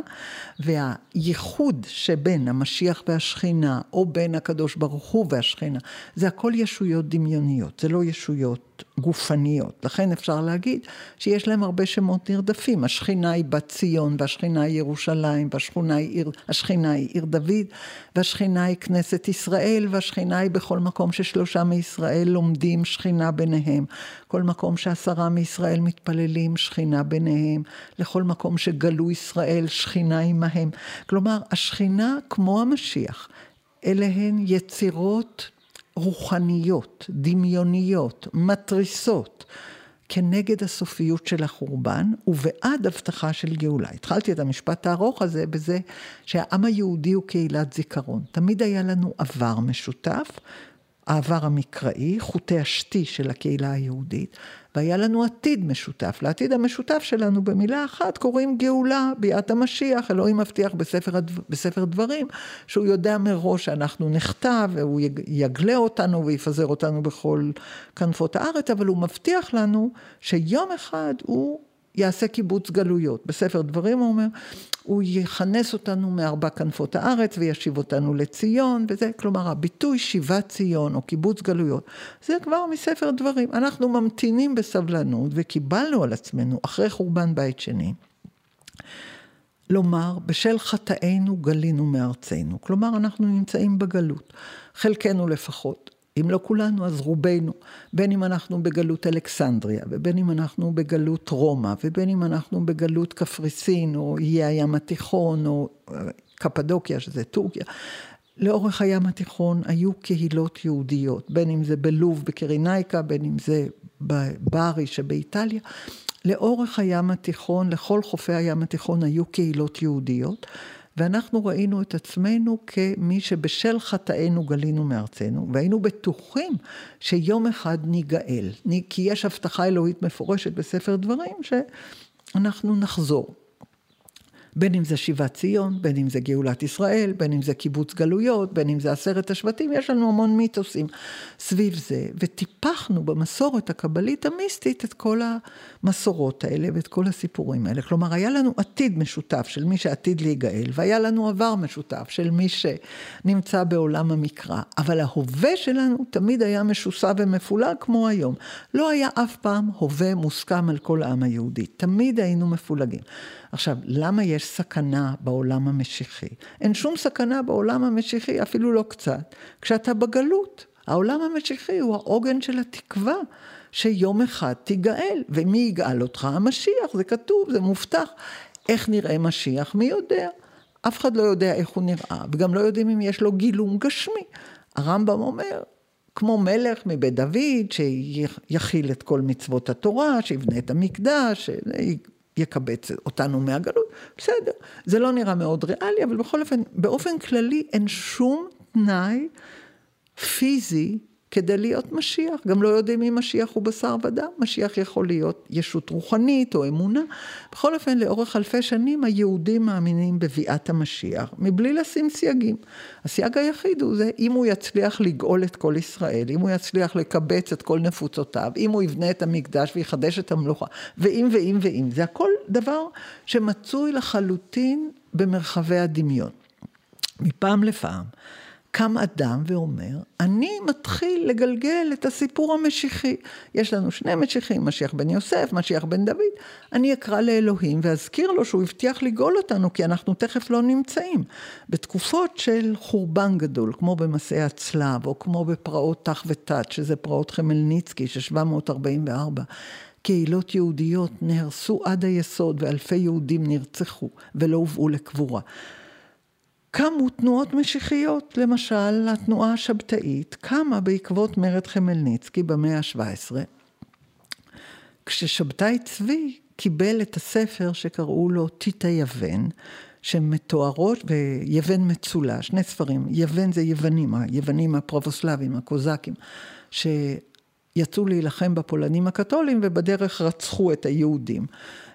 והייחוד שבין המשיח והשכינה, או בין הקדוש ברוך הוא והשכינה, זה הכל ישויות דמיוניות, זה לא ישויות גופניות. לכן אפשר להגיד שיש להם הרבה שמות נרדפים. השכינה היא בת ציון, והשכינה היא ירושלים, והשכינה היא עיר, השכינה היא עיר דוד, והשכינה היא כנסת ישראל, והשכינה היא בכל מקום ששלושה מישראל לומדים שכינה ביניהם. כל מקום שעשרה מישראל מתפללים, שכינה ביניהם. לכל מקום שגלו ישראל, שכינה עמהם. כלומר, השכינה כמו המשיח, אלה הן יצירות רוחניות, דמיוניות, מתריסות, כנגד הסופיות של החורבן ובעד הבטחה של גאולה. התחלתי את המשפט הארוך הזה בזה שהעם היהודי הוא קהילת זיכרון. תמיד היה לנו עבר משותף, העבר המקראי, חוטי השתי של הקהילה היהודית, והיה לנו עתיד משותף. לעתיד המשותף שלנו במילה אחת קוראים גאולה, ביאת המשיח, אלוהים מבטיח בספר, בספר דברים, שהוא יודע מראש שאנחנו נחטא והוא יגלה אותנו ויפזר אותנו בכל כנפות הארץ, אבל הוא מבטיח לנו שיום אחד הוא יעשה קיבוץ גלויות. בספר דברים הוא אומר, הוא יכנס אותנו מארבע כנפות הארץ וישיב אותנו לציון, וזה, כלומר, הביטוי שיבת ציון או קיבוץ גלויות, זה כבר מספר דברים. אנחנו ממתינים בסבלנות וקיבלנו על עצמנו, אחרי חורבן בית שני, לומר, בשל חטאינו גלינו מארצנו. כלומר, אנחנו נמצאים בגלות, חלקנו לפחות. אם לא כולנו, אז רובנו, בין אם אנחנו בגלות אלכסנדריה, ובין אם אנחנו בגלות רומא, ובין אם אנחנו בגלות קפריסין, או איי הים התיכון, או אה, קפדוקיה, שזה טורקיה. לאורך הים התיכון היו קהילות יהודיות, בין אם זה בלוב בקרינייקה, בין אם זה בברי שבאיטליה. לאורך הים התיכון, לכל חופי הים התיכון היו קהילות יהודיות. ואנחנו ראינו את עצמנו כמי שבשל חטאינו גלינו מארצנו, והיינו בטוחים שיום אחד ניגאל, כי יש הבטחה אלוהית מפורשת בספר דברים שאנחנו נחזור. בין אם זה שיבת ציון, בין אם זה גאולת ישראל, בין אם זה קיבוץ גלויות, בין אם זה עשרת השבטים, יש לנו המון מיתוסים סביב זה, וטיפחנו במסורת הקבלית המיסטית את כל המסורות האלה ואת כל הסיפורים האלה. כלומר, היה לנו עתיד משותף של מי שעתיד להיגאל, והיה לנו עבר משותף של מי שנמצא בעולם המקרא, אבל ההווה שלנו תמיד היה משוסע ומפולג כמו היום. לא היה אף פעם הווה מוסכם על כל העם היהודי, תמיד היינו מפולגים. עכשיו, למה יש סכנה בעולם המשיחי? אין שום סכנה בעולם המשיחי, אפילו לא קצת, כשאתה בגלות. העולם המשיחי הוא העוגן של התקווה. שיום אחד תיגאל, ומי יגאל אותך? המשיח, זה כתוב, זה מובטח. איך נראה משיח? מי יודע? אף אחד לא יודע איך הוא נראה, וגם לא יודעים אם יש לו גילום גשמי. הרמב"ם אומר, כמו מלך מבית דוד, שיכיל את כל מצוות התורה, שיבנה את המקדש, יקבץ אותנו מהגלות, בסדר. זה לא נראה מאוד ריאלי, אבל בכל אופן, באופן כללי אין שום תנאי פיזי כדי להיות משיח. גם לא יודעים אם משיח הוא בשר ודם, משיח יכול להיות ישות רוחנית או אמונה. בכל אופן, לאורך אלפי שנים היהודים מאמינים בביאת המשיח, מבלי לשים סייגים. הסייג היחיד הוא זה, אם הוא יצליח לגאול את כל ישראל, אם הוא יצליח לקבץ את כל נפוצותיו, אם הוא יבנה את המקדש ויחדש את המלוכה, ואם ואם ואם. זה הכל דבר שמצוי לחלוטין במרחבי הדמיון. מפעם לפעם. קם אדם ואומר, אני מתחיל לגלגל את הסיפור המשיחי. יש לנו שני משיחים, משיח בן יוסף, משיח בן דוד. אני אקרא לאלוהים ואזכיר לו שהוא הבטיח לגאול אותנו, כי אנחנו תכף לא נמצאים. בתקופות של חורבן גדול, כמו במסעי הצלב, או כמו בפרעות תח ותת, שזה פרעות חמלניצקי של 744, קהילות יהודיות נהרסו עד היסוד ואלפי יהודים נרצחו ולא הובאו לקבורה. קמו תנועות משיחיות, למשל התנועה השבתאית קמה בעקבות מרד חמלניצקי במאה ה-17, כששבתאי צבי קיבל את הספר שקראו לו טיטה יוון, שמתוארות ביוון מצולה, שני ספרים, יוון זה יוונים, היוונים הפרבוסלבים, הקוזקים, שיצאו להילחם בפולנים הקתולים ובדרך רצחו את היהודים.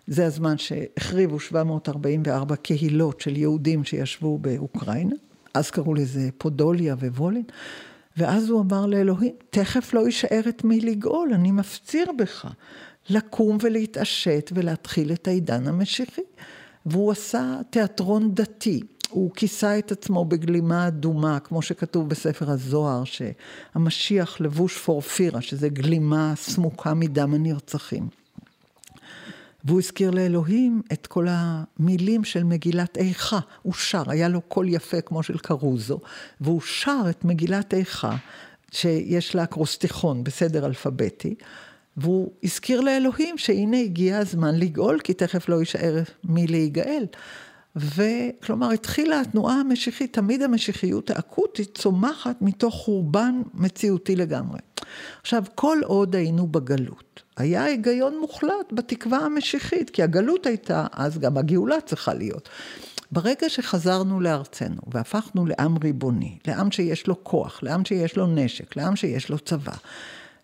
זה הזמן שהחריבו 744 קהילות של יהודים שישבו באוקראינה, אז קראו לזה פודוליה ווולין, ואז הוא אמר לאלוהים, תכף לא יישאר את מי לגאול, אני מפציר בך לקום ולהתעשת ולהתחיל את העידן המשיחי. והוא עשה תיאטרון דתי. הוא כיסה את עצמו בגלימה אדומה, כמו שכתוב בספר הזוהר, שהמשיח לבוש פורפירה, שזה גלימה סמוקה מדם הנרצחים. והוא הזכיר לאלוהים את כל המילים של מגילת איכה. הוא שר, היה לו קול יפה כמו של קרוזו, והוא שר את מגילת איכה, שיש לה אקרוסטיכון בסדר אלפביתי, והוא הזכיר לאלוהים שהנה הגיע הזמן לגאול, כי תכף לא יישאר מי להיגאל. וכלומר, התחילה התנועה המשיחית, תמיד המשיחיות האקוטית צומחת מתוך חורבן מציאותי לגמרי. עכשיו, כל עוד היינו בגלות, היה היגיון מוחלט בתקווה המשיחית, כי הגלות הייתה, אז גם הגאולה צריכה להיות. ברגע שחזרנו לארצנו והפכנו לעם ריבוני, לעם שיש לו כוח, לעם שיש לו נשק, לעם שיש לו צבא,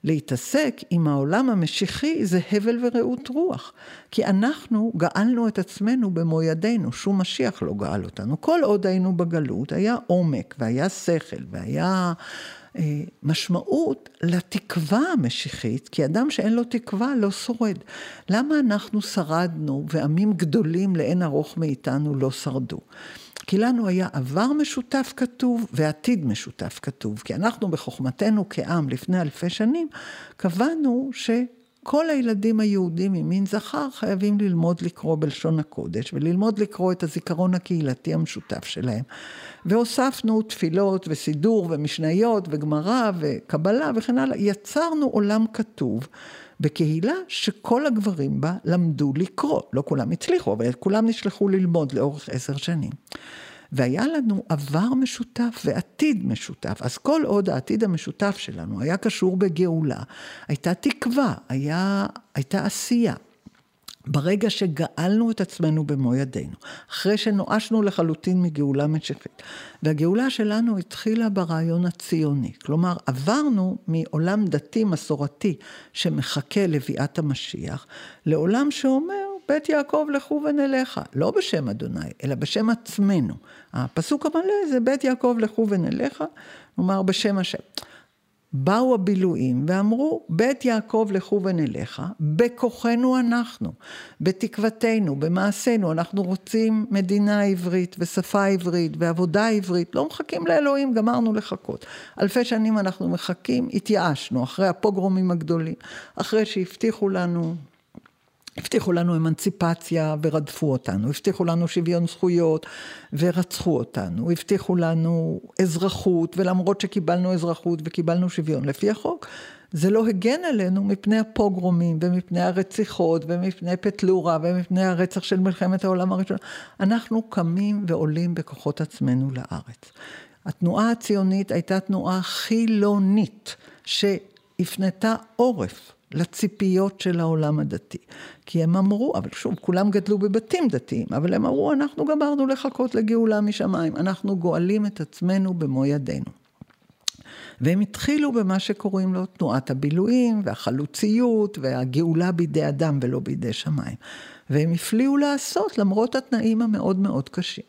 להתעסק עם העולם המשיחי זה הבל ורעות רוח. כי אנחנו גאלנו את עצמנו במו ידינו, שום משיח לא גאל אותנו. כל עוד היינו בגלות, היה עומק והיה שכל והיה משמעות לתקווה המשיחית, כי אדם שאין לו תקווה לא שורד. למה אנחנו שרדנו ועמים גדולים לאין ארוך מאיתנו לא שרדו? כי לנו היה עבר משותף כתוב ועתיד משותף כתוב. כי אנחנו בחוכמתנו כעם לפני אלפי שנים, קבענו שכל הילדים היהודים ממין זכר חייבים ללמוד לקרוא בלשון הקודש וללמוד לקרוא את הזיכרון הקהילתי המשותף שלהם. והוספנו תפילות וסידור ומשניות וגמרא וקבלה וכן הלאה. יצרנו עולם כתוב. בקהילה שכל הגברים בה למדו לקרוא. לא כולם הצליחו, אבל כולם נשלחו ללמוד לאורך עשר שנים. והיה לנו עבר משותף ועתיד משותף. אז כל עוד העתיד המשותף שלנו היה קשור בגאולה, הייתה תקווה, היה, הייתה עשייה. ברגע שגאלנו את עצמנו במו ידינו, אחרי שנואשנו לחלוטין מגאולה משיחית, והגאולה שלנו התחילה ברעיון הציוני, כלומר עברנו מעולם דתי מסורתי שמחכה לביאת המשיח, לעולם שאומר בית יעקב לכו ונלכה, לא בשם אדוני, אלא בשם עצמנו. הפסוק המלא זה בית יעקב לכו ונלכה, כלומר בשם השם. באו הבילויים ואמרו, בית יעקב לכו ונלכה, בכוחנו אנחנו, בתקוותנו, במעשינו, אנחנו רוצים מדינה עברית ושפה עברית ועבודה עברית, לא מחכים לאלוהים, גמרנו לחכות. אלפי שנים אנחנו מחכים, התייאשנו, אחרי הפוגרומים הגדולים, אחרי שהבטיחו לנו הבטיחו לנו אמנציפציה ורדפו אותנו, הבטיחו לנו שוויון זכויות ורצחו אותנו, הבטיחו לנו אזרחות ולמרות שקיבלנו אזרחות וקיבלנו שוויון לפי החוק, זה לא הגן עלינו מפני הפוגרומים ומפני הרציחות ומפני פטלורה ומפני הרצח של מלחמת העולם הראשונה. אנחנו קמים ועולים בכוחות עצמנו לארץ. התנועה הציונית הייתה תנועה חילונית שהפנתה עורף לציפיות של העולם הדתי. כי הם אמרו, אבל שוב, כולם גדלו בבתים דתיים, אבל הם אמרו, אנחנו גמרנו לחכות לגאולה משמיים, אנחנו גואלים את עצמנו במו ידינו. והם התחילו במה שקוראים לו תנועת הבילויים והחלוציות והגאולה בידי אדם ולא בידי שמיים. והם הפליאו לעשות למרות התנאים המאוד מאוד קשים.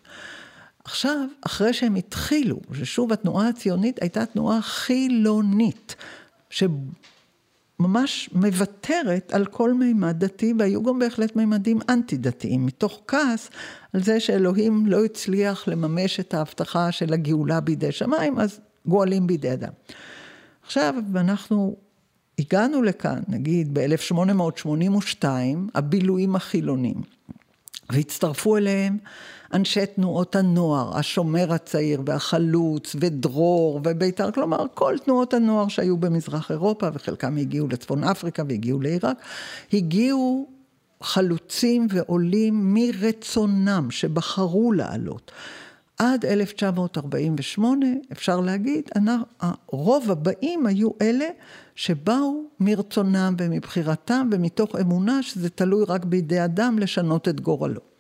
עכשיו, אחרי שהם התחילו, ששוב התנועה הציונית הייתה תנועה חילונית, ממש מוותרת על כל מימד דתי, והיו גם בהחלט מימדים אנטי דתיים, מתוך כעס על זה שאלוהים לא הצליח לממש את ההבטחה של הגאולה בידי שמיים, אז גואלים בידי אדם. עכשיו, אנחנו הגענו לכאן, נגיד ב-1882, הבילויים החילונים, והצטרפו אליהם אנשי תנועות הנוער, השומר הצעיר והחלוץ ודרור ובית"ר, כלומר כל תנועות הנוער שהיו במזרח אירופה וחלקם הגיעו לצפון אפריקה והגיעו לעיראק, הגיעו חלוצים ועולים מרצונם שבחרו לעלות. עד 1948, אפשר להגיד, רוב הבאים היו אלה שבאו מרצונם ומבחירתם ומתוך אמונה שזה תלוי רק בידי אדם לשנות את גורלו.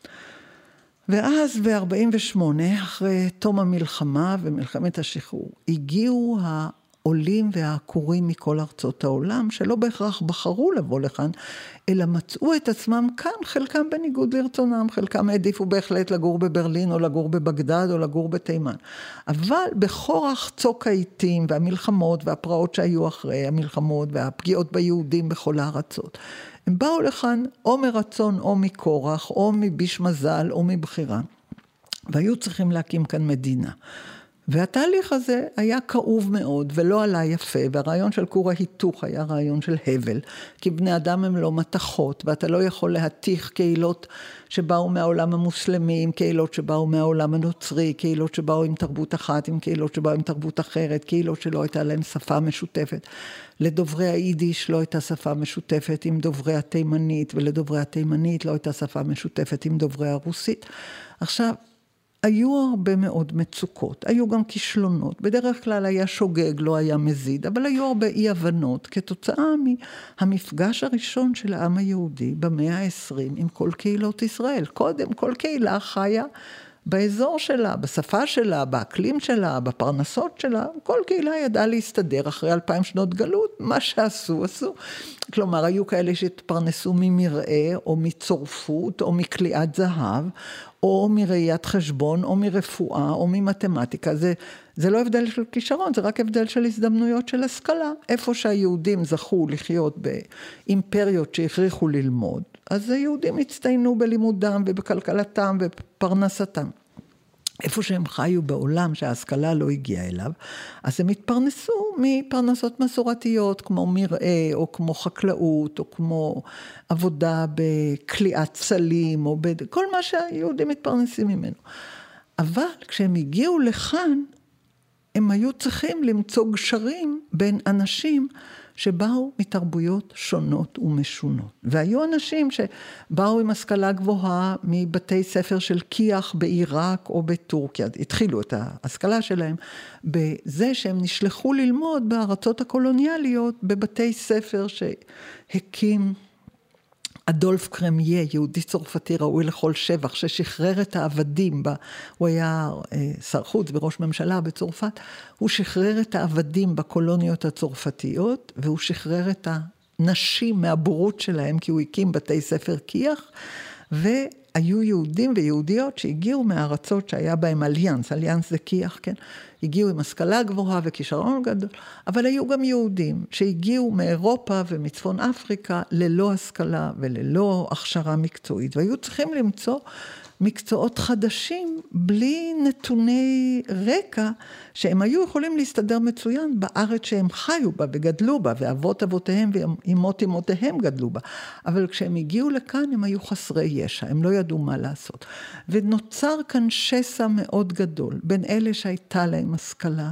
ואז ב-48, אחרי תום המלחמה ומלחמת השחרור, הגיעו העולים והעקורים מכל ארצות העולם, שלא בהכרח בחרו לבוא לכאן, אלא מצאו את עצמם כאן, חלקם בניגוד לרצונם, חלקם העדיפו בהחלט לגור בברלין, או לגור בבגדד, או לגור בתימן. אבל בכורח צוק העיתים, והמלחמות, והפרעות שהיו אחרי המלחמות, והפגיעות ביהודים בכל הארצות, הם באו לכאן או מרצון או מכורח, או מביש מזל או מבחירה, והיו צריכים להקים כאן מדינה. והתהליך הזה היה כאוב מאוד ולא עלה יפה, והרעיון של כור ההיתוך היה רעיון של הבל, כי בני אדם הם לא מתכות, ואתה לא יכול להתיך קהילות שבאו מהעולם המוסלמי, עם קהילות שבאו מהעולם הנוצרי, קהילות שבאו עם תרבות אחת, עם קהילות שבאו עם תרבות אחרת, קהילות שלא הייתה להן שפה משותפת. לדוברי היידיש לא הייתה שפה משותפת עם דוברי התימנית, ולדוברי התימנית לא הייתה שפה משותפת עם דוברי הרוסית. עכשיו, היו הרבה מאוד מצוקות, היו גם כישלונות, בדרך כלל היה שוגג, לא היה מזיד, אבל היו הרבה אי הבנות כתוצאה מהמפגש הראשון של העם היהודי במאה ה-20 עם כל קהילות ישראל. קודם כל קהילה חיה באזור שלה, בשפה שלה, באקלים שלה, בפרנסות שלה, כל קהילה ידעה להסתדר אחרי אלפיים שנות גלות, מה שעשו, עשו. כלומר, היו כאלה שהתפרנסו ממרעה, או מצורפות, או מכליאת זהב, או מראיית חשבון, או מרפואה, או ממתמטיקה. זה, זה לא הבדל של כישרון, זה רק הבדל של הזדמנויות של השכלה. איפה שהיהודים זכו לחיות באימפריות שהכריחו ללמוד, אז היהודים הצטיינו בלימודם ובכלכלתם ובפרנסתם. איפה שהם חיו בעולם שההשכלה לא הגיעה אליו, אז הם התפרנסו מפרנסות מסורתיות, כמו מרעה, או כמו חקלאות, או כמו עבודה בכליאת סלים, או בכל מה שהיהודים מתפרנסים ממנו. אבל כשהם הגיעו לכאן, הם היו צריכים למצוא גשרים בין אנשים שבאו מתרבויות שונות ומשונות. והיו אנשים שבאו עם השכלה גבוהה מבתי ספר של כי"ח בעיראק או בטורקיה, התחילו את ההשכלה שלהם בזה שהם נשלחו ללמוד בארצות הקולוניאליות בבתי ספר שהקים אדולף קרמיה, יהודי צרפתי ראוי לכל שבח, ששחרר את העבדים, בה, הוא היה אה, שר חוץ וראש ממשלה בצרפת, הוא שחרר את העבדים בקולוניות הצרפתיות, והוא שחרר את הנשים מהבורות שלהם, כי הוא הקים בתי ספר כי"ח, והיו יהודים ויהודיות שהגיעו מארצות שהיה בהם אליאנס, אליאנס זה כי"ח, כן? הגיעו עם השכלה גבוהה וכישרון גדול, אבל היו גם יהודים שהגיעו מאירופה ומצפון אפריקה ללא השכלה וללא הכשרה מקצועית, והיו צריכים למצוא מקצועות חדשים בלי נתוני רקע שהם היו יכולים להסתדר מצוין בארץ שהם חיו בה וגדלו בה, ואבות אבותיהם ואימות אמותיהם גדלו בה. אבל כשהם הגיעו לכאן הם היו חסרי ישע, הם לא ידעו מה לעשות. ונוצר כאן שסע מאוד גדול בין אלה שהייתה להם השכלה,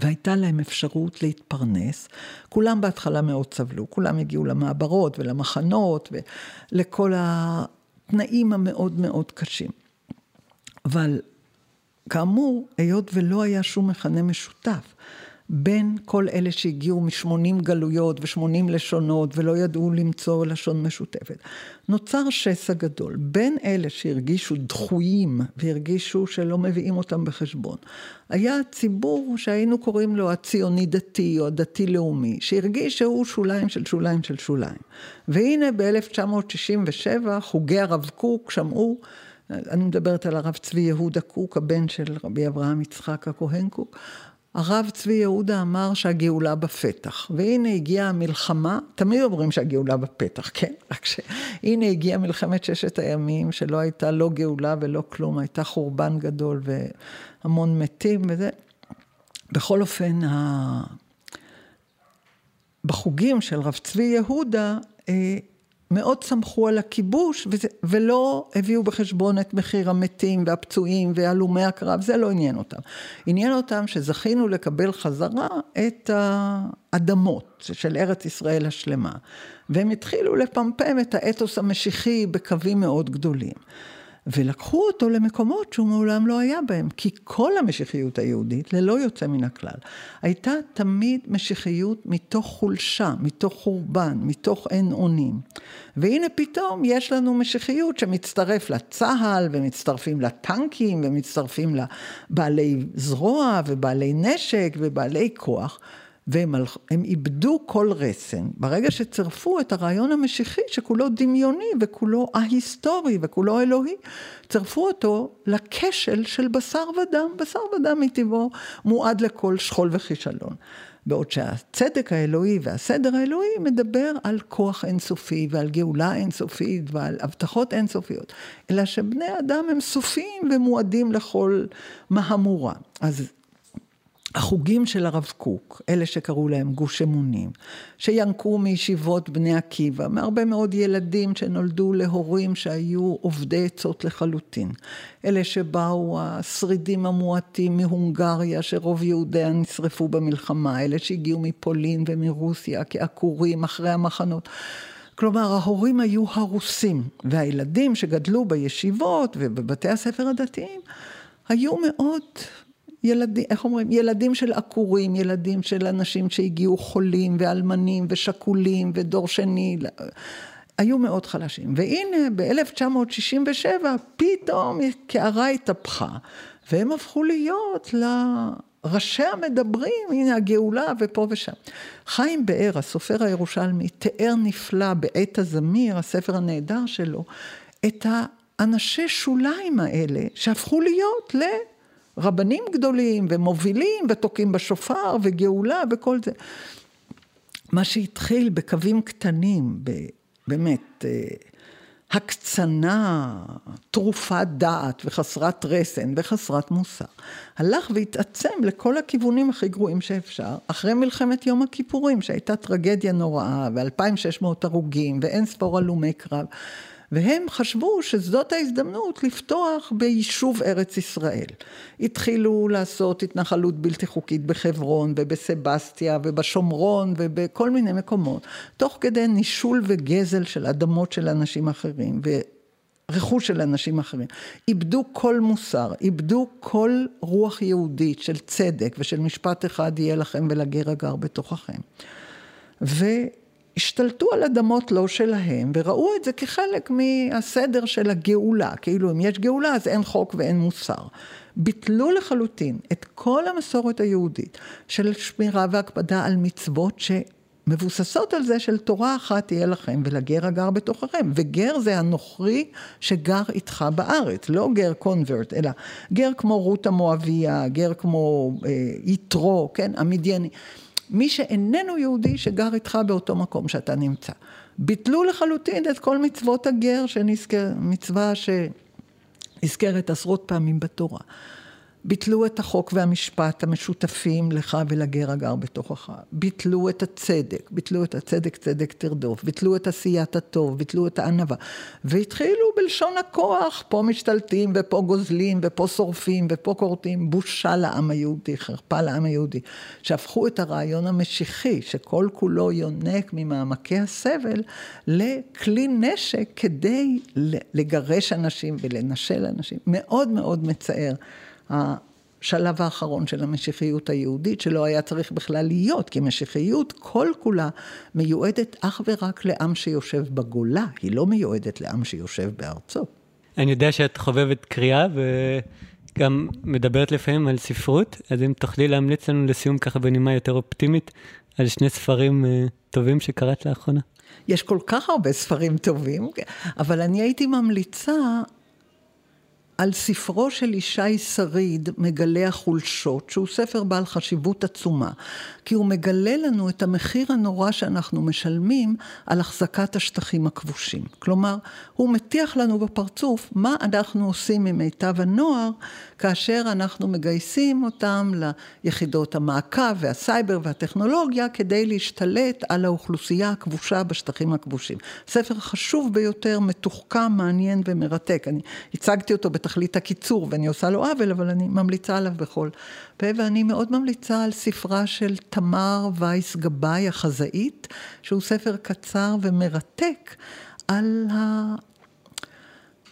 והייתה להם אפשרות להתפרנס. כולם בהתחלה מאוד סבלו, כולם הגיעו למעברות ולמחנות ולכל התנאים המאוד מאוד קשים. אבל כאמור, היות ולא היה שום מכנה משותף בין כל אלה שהגיעו משמונים גלויות ושמונים לשונות ולא ידעו למצוא לשון משותפת, נוצר שסע גדול בין אלה שהרגישו דחויים והרגישו שלא מביאים אותם בחשבון. היה ציבור שהיינו קוראים לו הציוני דתי או הדתי לאומי, שהרגיש שהוא שוליים של שוליים של שוליים. והנה ב-1967 חוגי הרב קוק שמעו אני מדברת על הרב צבי יהודה קוק, הבן של רבי אברהם יצחק הכהן קוק. הרב צבי יהודה אמר שהגאולה בפתח, והנה הגיעה המלחמה, תמיד אומרים שהגאולה בפתח, כן? רק שהנה הגיעה מלחמת ששת הימים, שלא הייתה לא גאולה ולא כלום, הייתה חורבן גדול והמון מתים וזה. בכל אופן, ה... בחוגים של רב צבי יהודה, אה, מאוד סמכו על הכיבוש וזה, ולא הביאו בחשבון את מחיר המתים והפצועים והלומי הקרב, זה לא עניין אותם. עניין אותם שזכינו לקבל חזרה את האדמות של ארץ ישראל השלמה, והם התחילו לפמפם את האתוס המשיחי בקווים מאוד גדולים. ולקחו אותו למקומות שהוא מעולם לא היה בהם, כי כל המשיחיות היהודית, ללא יוצא מן הכלל, הייתה תמיד משיחיות מתוך חולשה, מתוך חורבן, מתוך אין אונים. והנה פתאום יש לנו משיחיות שמצטרף לצה"ל, ומצטרפים לטנקים, ומצטרפים לבעלי זרוע, ובעלי נשק, ובעלי כוח. והם. איבדו כל רסן. ברגע שצירפו את הרעיון המשיחי, שכולו דמיוני וכולו א-היסטורי וכולו אלוהי, צירפו אותו לכשל של בשר ודם. בשר ודם מטבעו מועד לכל שכול וכישלון. בעוד שהצדק האלוהי והסדר האלוהי מדבר על כוח אינסופי ועל גאולה אינסופית ועל הבטחות אינסופיות. אלא שבני אדם הם סופיים ומועדים לכל מהמורה. אז החוגים של הרב קוק, אלה שקראו להם גוש אמונים, שינקו מישיבות בני עקיבא, מהרבה מאוד ילדים שנולדו להורים שהיו עובדי עצות לחלוטין. אלה שבאו השרידים המועטים מהונגריה, שרוב יהודיה נשרפו במלחמה, אלה שהגיעו מפולין ומרוסיה כעקורים אחרי המחנות. כלומר, ההורים היו הרוסים, והילדים שגדלו בישיבות ובבתי הספר הדתיים, היו מאוד ילדים, איך אומרים, ילדים של עקורים, ילדים של אנשים שהגיעו חולים ואלמנים ושכולים ודור שני. היו מאוד חלשים. והנה, ב-1967 פתאום קערה התהפכה, והם הפכו להיות לראשי המדברים, הנה הגאולה ופה ושם. חיים באר, הסופר הירושלמי, תיאר נפלא בעת הזמיר, הספר הנהדר שלו, את האנשי שוליים האלה שהפכו להיות לרבנים גדולים ומובילים ותוקעים בשופר וגאולה וכל זה. מה שהתחיל בקווים קטנים, באמת, אה, הקצנה, תרופת דעת וחסרת רסן וחסרת מוסר, הלך והתעצם לכל הכיוונים הכי גרועים שאפשר, אחרי מלחמת יום הכיפורים, שהייתה טרגדיה נוראה, ו-2600 הרוגים, ואין ספור הלומי קרב. והם חשבו שזאת ההזדמנות לפתוח ביישוב ארץ ישראל. התחילו לעשות התנחלות בלתי חוקית בחברון ובסבסטיה ובשומרון ובכל מיני מקומות, תוך כדי נישול וגזל של אדמות של אנשים אחרים. רכוש של אנשים אחרים, איבדו כל מוסר, איבדו כל רוח יהודית של צדק ושל משפט אחד יהיה לכם ולגר הגר בתוככם. ו... השתלטו על אדמות לא שלהם, וראו את זה כחלק מהסדר של הגאולה, כאילו אם יש גאולה אז אין חוק ואין מוסר. ביטלו לחלוטין את כל המסורת היהודית של שמירה והקפדה על מצוות שמבוססות על זה של תורה אחת תהיה לכם ולגר הגר בתוככם, וגר זה הנוכרי שגר איתך בארץ, לא גר קונברט, אלא גר כמו רות המואביה, גר כמו אה, יתרו, כן, המדייני. מי שאיננו יהודי שגר איתך באותו מקום שאתה נמצא. ביטלו לחלוטין את כל מצוות הגר שנזכר, מצווה שנזכרת עשרות פעמים בתורה. ביטלו את החוק והמשפט המשותפים לך ולגר הגר בתוכך. ביטלו את הצדק, ביטלו את הצדק צדק תרדוף, ביטלו את עשיית הטוב, ביטלו את הענווה. והתחילו בלשון הכוח, פה משתלטים ופה גוזלים ופה שורפים ופה כורתים. בושה לעם היהודי, חרפה לעם היהודי. שהפכו את הרעיון המשיחי, שכל כולו יונק ממעמקי הסבל, לכלי נשק כדי לגרש אנשים ולנשל אנשים. מאוד מאוד מצער. השלב האחרון של המשיחיות היהודית, שלא היה צריך בכלל להיות, כי משיחיות כל כולה מיועדת אך ורק לעם שיושב בגולה, היא לא מיועדת לעם שיושב בארצו. אני יודע שאת חובבת קריאה וגם מדברת לפעמים על ספרות, אז אם תוכלי להמליץ לנו לסיום ככה בנימה יותר אופטימית, על שני ספרים אה, טובים שקראת לאחרונה. יש כל כך הרבה ספרים טובים, אבל אני הייתי ממליצה על ספרו של ישי שריד, מגלה החולשות, שהוא ספר בעל חשיבות עצומה, כי הוא מגלה לנו את המחיר הנורא שאנחנו משלמים על החזקת השטחים הכבושים. כלומר, הוא מטיח לנו בפרצוף מה אנחנו עושים עם מיטב הנוער, כאשר אנחנו מגייסים אותם ליחידות המעקב והסייבר והטכנולוגיה, כדי להשתלט על האוכלוסייה הכבושה בשטחים הכבושים. ספר חשוב ביותר, מתוחכם, מעניין ומרתק. אני הצגתי אותו בתכלית הקיצור, ואני עושה לו עוול, אבל אני ממליצה עליו בכל פה, ואני מאוד ממליצה על ספרה של תמר וייס גבאי, החזאית, שהוא ספר קצר ומרתק על ה...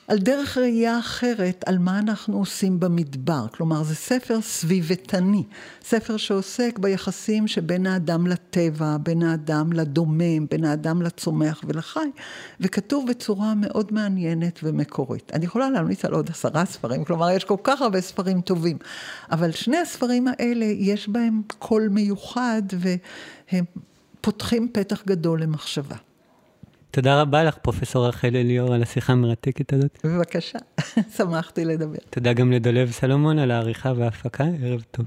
על דרך ראייה אחרת על מה אנחנו עושים במדבר. כלומר, זה ספר סביבתני, ספר שעוסק ביחסים שבין האדם לטבע, בין האדם לדומם, בין האדם לצומח ולחי, וכתוב בצורה מאוד מעניינת ומקורית. אני יכולה להמליץ על עוד עשרה ספרים, כלומר, יש כל כך הרבה ספרים טובים, אבל שני הספרים האלה, יש בהם קול מיוחד, והם פותחים פתח גדול למחשבה. תודה רבה לך, פרופסור רחל אליאור, על השיחה המרתקת הזאת. בבקשה, שמחתי לדבר. תודה גם לדולב סלומון על העריכה וההפקה, ערב טוב.